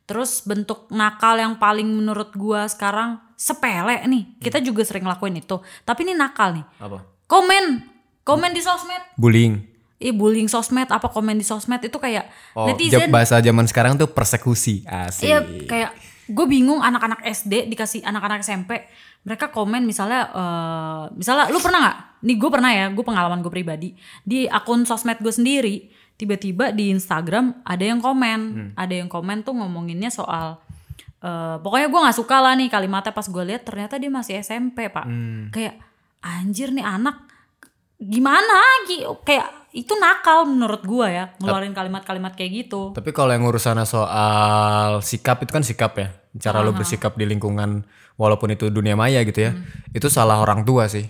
Speaker 2: Terus bentuk nakal yang paling menurut gua sekarang sepele nih. Kita juga sering lakuin itu. Tapi ini nakal nih
Speaker 1: apa
Speaker 2: komen komen di sosmed.
Speaker 1: Bullying.
Speaker 2: Ih bullying sosmed apa komen di sosmed? Itu kayak
Speaker 1: oh
Speaker 2: netizen.
Speaker 1: bahasa zaman sekarang tuh persekusi. Asik.
Speaker 2: Iya kayak gue bingung anak-anak SD dikasih anak-anak SMP mereka komen misalnya eh, misalnya lu pernah nggak? Nih gue pernah ya gue pengalaman gue pribadi. Di akun sosmed gue sendiri tiba-tiba di Instagram ada yang komen. Ada yang komen tuh ngomonginnya soal eh, pokoknya gue nggak suka lah nih kalimatnya. Pas gue lihat ternyata dia masih SMP pak. Kayak anjir nih anak gimana Gi- kayak itu nakal menurut gua ya ngeluarin kalimat-kalimat kayak gitu
Speaker 1: Tapi kalau yang urusannya soal sikap itu kan sikap ya. Cara lu bersikap di lingkungan walaupun itu dunia maya gitu ya. Itu salah orang tua sih.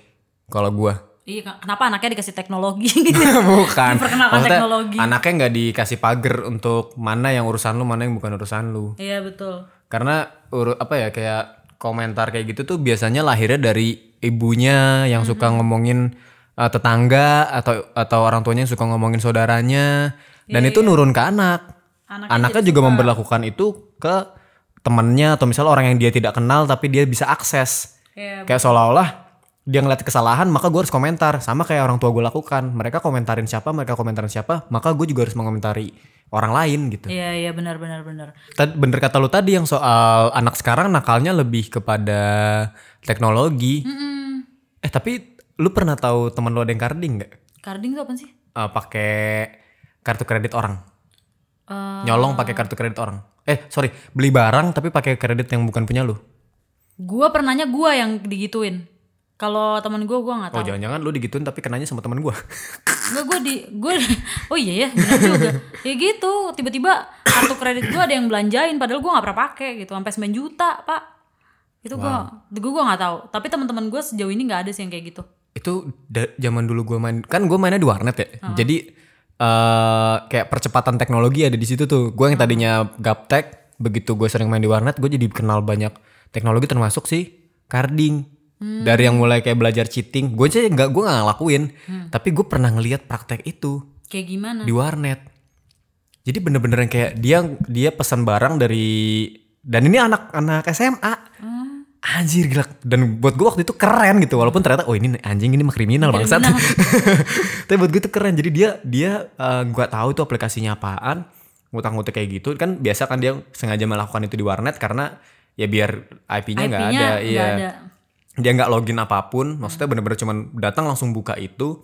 Speaker 1: Kalau gua.
Speaker 2: iya ken- kenapa anaknya dikasih teknologi gitu
Speaker 1: Bukan. Maksudnya
Speaker 2: teknologi.
Speaker 1: Anaknya nggak dikasih pagar untuk mana yang urusan lu, mana yang bukan urusan lu.
Speaker 2: iya betul
Speaker 1: Karena uru, apa ya kayak komentar kayak gitu tuh biasanya lahirnya dari ibunya yang suka ngomongin uh, tetangga atau atau orang tuanya yang suka ngomongin saudaranya dan itu nurun ke anak.
Speaker 2: Anaknya
Speaker 1: Anaknya juga memperlakukan itu ke temennya atau misalnya orang yang dia tidak kenal tapi dia bisa akses.
Speaker 2: Iya,
Speaker 1: Kayak seolah-olah dia ngeliat kesalahan maka gue harus komentar sama kayak orang tua gue lakukan. Mereka komentarin siapa, mereka komentarin siapa, maka gue juga harus mengomentari orang lain gitu.
Speaker 2: iya iya benar benar benar
Speaker 1: Tad- bener kata lu tadi yang soal anak sekarang nakalnya lebih kepada teknologi. Eh tapi lu pernah tahu teman lu ada yang carding nggak?
Speaker 2: carding itu apa sih
Speaker 1: Eh, pakai kartu kredit orang.
Speaker 2: Eh,
Speaker 1: Nyolong pakai kartu kredit orang. Eh sorry beli barang tapi pakai kredit yang bukan punya lu.
Speaker 2: gua pernahnya gua yang digituin kalau teman gua gua nggak
Speaker 1: Oh
Speaker 2: tahu
Speaker 1: jangan-jangan lu digituin tapi kenanya sama teman gua.
Speaker 2: Nggak, gue di gue oh iya ya benar juga ya gitu tiba-tiba kartu kredit gue ada yang belanjain padahal gue nggak pernah pakai gitu sampai 9 juta pak itu gue gue gue nggak tahu tapi teman-teman gue sejauh ini nggak ada sih yang kayak gitu
Speaker 1: itu da- zaman dulu gua main kan gua mainnya di warnet ya. Jadi eh kayak percepatan teknologi ada di situ tuh. Gua yang tadinya gaptek begitu gue sering main di warnet gue jadi kenal banyak teknologi termasuk sih carding. Dari yang mulai kayak belajar cheating, gue sih nggak gue nggak ngelakuin, tapi gue pernah ngelihat praktek itu
Speaker 2: kayak gimana
Speaker 1: di warnet. Jadi bener-bener yang kayak dia dia pesan barang dari dan ini anak-anak SMA. Anjir gila. Dan buat gue waktu itu keren gitu walaupun ternyata oh ini anjing ini mah kriminal bangsat. Tapi buat gue itu keren. Jadi dia dia eh, gua tahu itu aplikasinya apaan ngutang-ngutang kayak gitu. Kan biasa kan dia sengaja melakukan itu di warnet karena ya biar IP-nya nggak
Speaker 2: IP-nya
Speaker 1: ada iya.
Speaker 2: ada.
Speaker 1: dia nggak login apa pun. Maksudnya bener-bener cuman datang langsung buka itu.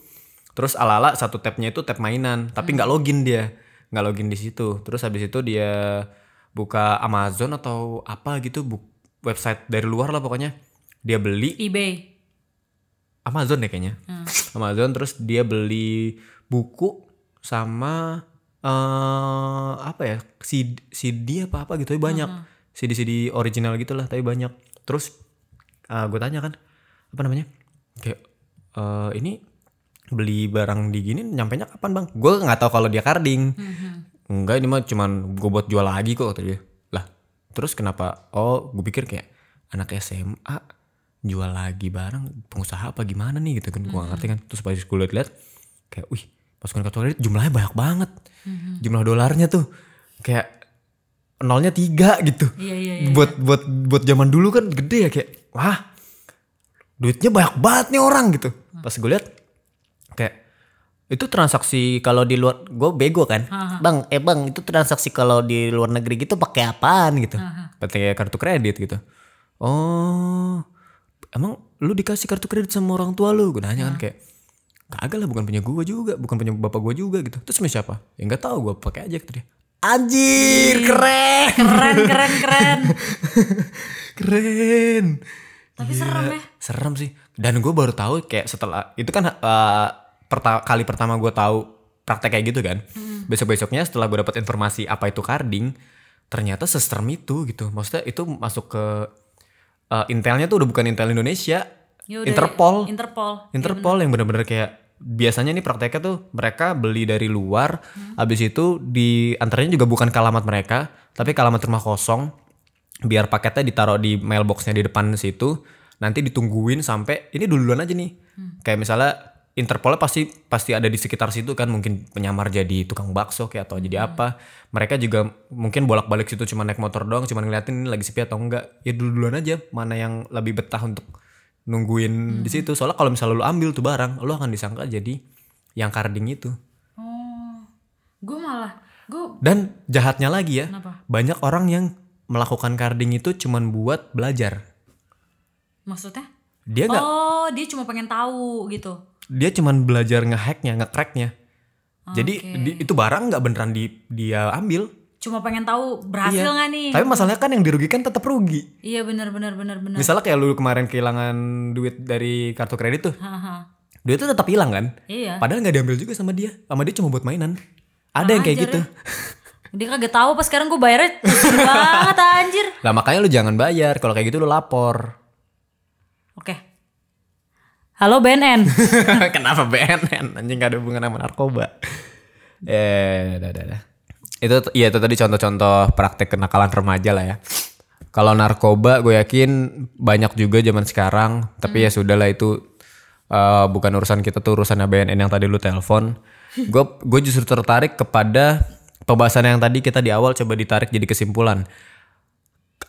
Speaker 1: Terus ala-ala satu tabnya itu tab mainan. Tapi nggak login dia. Nggak login di situ. Terus habis itu dia buka Amazon atau apa gitu bu website dari luar lah pokoknya. Dia beli
Speaker 2: eBay.
Speaker 1: Amazon deh kayaknya. Amazon terus dia beli buku sama eh apa ya? CD, CD apa apa gitu tapi banyak. CD CD original gitulah tapi banyak. Terus gue tanya kan apa namanya? Kayak eh, ini beli barang di gini nyampe nya kapan bang? Gue nggak tahu kalau dia carding. Enggak ini mah cuman gue buat jual lagi kok kata dia. lah terus kenapa? Oh gue pikir kayak anak SMA jual lagi barang pengusaha apa gimana nih gitu kan? Gue gak ngerti kan. Terus pas gue liat-liat kayak wih pasukan kartu kredit jumlahnya banyak banget. Jumlah dolarnya tuh kayak nolnya tiga gitu.
Speaker 2: Iya iya iya.
Speaker 1: buat buat buat zaman dulu kan gede ya kayak wah duitnya banyak banget nih orang gitu. Pas gue lihat kayak itu transaksi kalau di luar gue bego kan? Bang eh bang itu transaksi kalau di luar negeri gitu pakai apaan gitu? Pakai kartu kredit gitu. Oh emang lu dikasih kartu kredit sama orang tua lu? Gue nanya kan kayak kagak lah bukan punya gue juga bukan punya bapak gue juga gitu. Terus sama siapa? Ya nggak tahu gue pakai aja gitu dia. Anjir keren.
Speaker 2: Keren keren keren.
Speaker 1: keren.
Speaker 2: Tapi serem ya.
Speaker 1: serem sih. Dan gue baru tahu kayak setelah itu kan eh, perta- kali pertama gue tahu praktek kayak gitu kan. Besok besoknya setelah gue dapat informasi apa itu carding ternyata seserem itu gitu. Maksudnya itu masuk ke eh, intelnya tuh udah bukan intel Indonesia
Speaker 2: Ya udah,
Speaker 1: Interpol.
Speaker 2: Interpol.
Speaker 1: Interpol yang bener-bener kayak biasanya nih prakteknya tuh mereka beli dari luar habis itu di antaranya juga bukan ke alamat mereka tapi ke alamat rumah kosong biar paketnya ditaruh di mailboxnya di depan situ nanti ditungguin sampai ini duluan aja nih. Kayak misalnya Interpolnya pasti pasti ada di sekitar situ kan mungkin penyamar jadi tukang bakso kayak atau jadi apa mereka juga mungkin bolak-balik situ cuma naik motor doang cuma ngeliatin ini lagi sepi atau enggak ya dulu-duluan aja mana yang lebih betah untuk nungguin di situ soalnya kalau misalnya lu ambil tuh barang lu akan disangka jadi yang carding itu
Speaker 2: Oh. Gue malah gue
Speaker 1: dan jahatnya lagi ya
Speaker 2: Kenapa?
Speaker 1: banyak orang yang melakukan carding itu cuman buat belajar
Speaker 2: maksudnya?
Speaker 1: dia nggak
Speaker 2: Oh, dia cuma pengen tahu gitu.
Speaker 1: Dia cuman belajar ngehacknya ngecracknya jadi
Speaker 2: Oke.
Speaker 1: di- itu barang nggak beneran di, dia ambil
Speaker 2: Cuma pengen tahu berhasil
Speaker 1: Iya.
Speaker 2: nggak nih?
Speaker 1: tapi masalahnya kan yang dirugikan tetap rugi
Speaker 2: Iya benar benar benar benar.
Speaker 1: misalnya kayak lu kemarin kehilangan duit dari kartu kredit tuh
Speaker 2: Haha.
Speaker 1: duit itu tetap hilang kan
Speaker 2: Iya.
Speaker 1: padahal nggak diambil juga sama dia sama dia cuma buat mainan ada yang kayak gitu
Speaker 2: ya. Dia kagak tahu pas sekarang gue bayarnya pusing banget anjir.
Speaker 1: Lah makanya lu jangan bayar. Kalau kayak gitu lu lapor.
Speaker 2: Oke. Halo BNN.
Speaker 1: Kenapa BNN? Anjing gak ada hubungan sama narkoba. Eh, dah, dah, dah. Itu iya itu tadi contoh-contoh praktek kenakalan remaja lah ya. Kalau narkoba gue yakin banyak juga zaman sekarang, tapi ya sudahlah itu eh, bukan urusan kita tuh urusannya BNN yang tadi lu telepon. Gue gue justru tertarik kepada pembahasan yang tadi kita di awal coba ditarik jadi kesimpulan.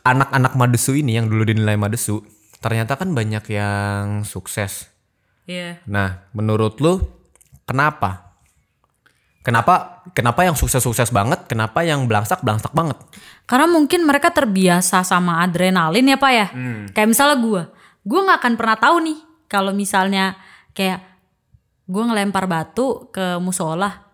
Speaker 1: Anak-anak madesu ini yang dulu dinilai madesu, ternyata kan banyak yang sukses.
Speaker 2: Iya.
Speaker 1: Nah, menurut lu kenapa? Kenapa kenapa yang sukses-sukses banget, kenapa yang belangsak-belangsak banget?
Speaker 2: Karena mungkin mereka terbiasa sama adrenalin ya pak ya. Kayak misalnya gue, gue nggak akan pernah tahu nih kalau misalnya kayak gue ngelempar batu ke musola.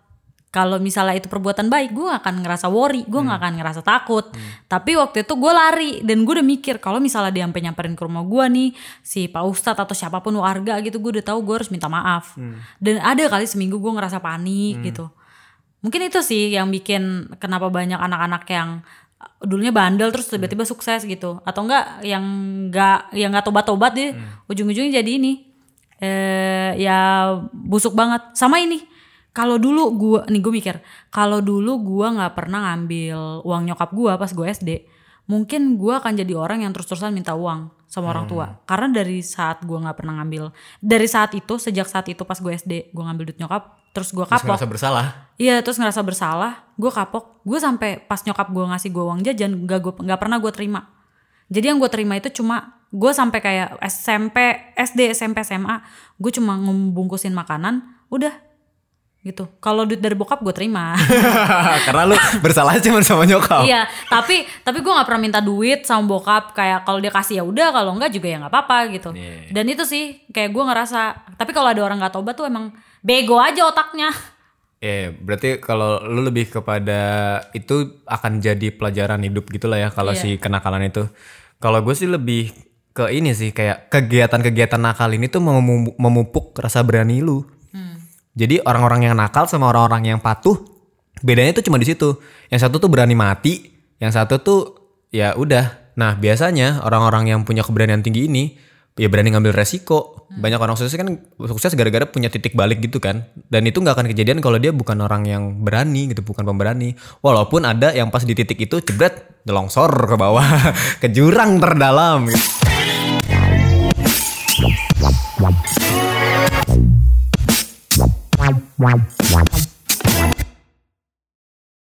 Speaker 2: Kalau misalnya itu perbuatan baik, gue gak akan ngerasa worry, gue nggak akan ngerasa takut. Tapi waktu itu gue lari dan gue udah mikir kalau misalnya dia sampai nyamperin ke rumah gue nih, si Pak Ustadz atau siapa pun warga gitu, gue udah tahu gue harus minta maaf. Dan ada kali seminggu gue ngerasa panik gitu. Mungkin itu sih yang bikin kenapa banyak anak-anak yang dulunya bandel terus tiba-tiba sukses gitu. Atau enggak yang enggak yang enggak tobat-tobat dia ujung-ujungnya jadi ini. Eh ya busuk banget. Sama ini kalau dulu gua nih gue mikir kalau dulu gua nggak pernah ngambil uang nyokap gua pas gue SD mungkin gua akan jadi orang yang terus-terusan minta uang sama orang tua karena dari saat gua nggak pernah ngambil dari saat itu sejak saat itu pas gue SD gua ngambil duit nyokap terus gua
Speaker 1: Terus
Speaker 2: kapok
Speaker 1: ngerasa bersalah.
Speaker 2: Iya terus ngerasa bersalah, gue kapok, gue sampai pas nyokap gue ngasih gue uang jajan, gak gue nggak pernah gue terima. Jadi yang gue terima itu cuma gue sampai kayak SMP, SD, SMP, SMA, gue cuma ngebungkusin makanan, udah gitu. Kalau duit dari bokap gue terima.
Speaker 1: Karena lu bersalah cuma sama nyokap.
Speaker 2: iya, tapi tapi gue nggak pernah minta duit sama bokap. Kayak kalau dia kasih ya udah, kalau enggak juga ya nggak apa-apa gitu.
Speaker 1: Iya.
Speaker 2: Dan itu sih kayak gue ngerasa. Tapi kalau ada orang nggak tobat tuh emang bego aja otaknya.
Speaker 1: Iya, berarti kalau lu lebih kepada itu akan jadi pelajaran hidup gitu lah ya kalau
Speaker 2: Iya.
Speaker 1: si kenakalan itu. Kalau gue sih lebih ke ini sih kayak kegiatan-kegiatan nakal ini tuh memu- memupuk rasa berani lu. Jadi orang-orang yang nakal sama orang-orang yang patuh bedanya tuh cuma di situ. Yang satu tuh berani mati, yang satu tuh ya udah. Nah, biasanya orang-orang yang punya keberanian tinggi ini ya berani ngambil resiko. Banyak orang sukses kan sukses gara-gara punya titik balik gitu kan. Dan itu nggak akan kejadian kalau dia bukan orang yang berani gitu, bukan pemberani. Walaupun ada yang pas di titik itu jebret nyelongsor ke bawah ke jurang terdalam gitu.
Speaker 3: Wow wow wow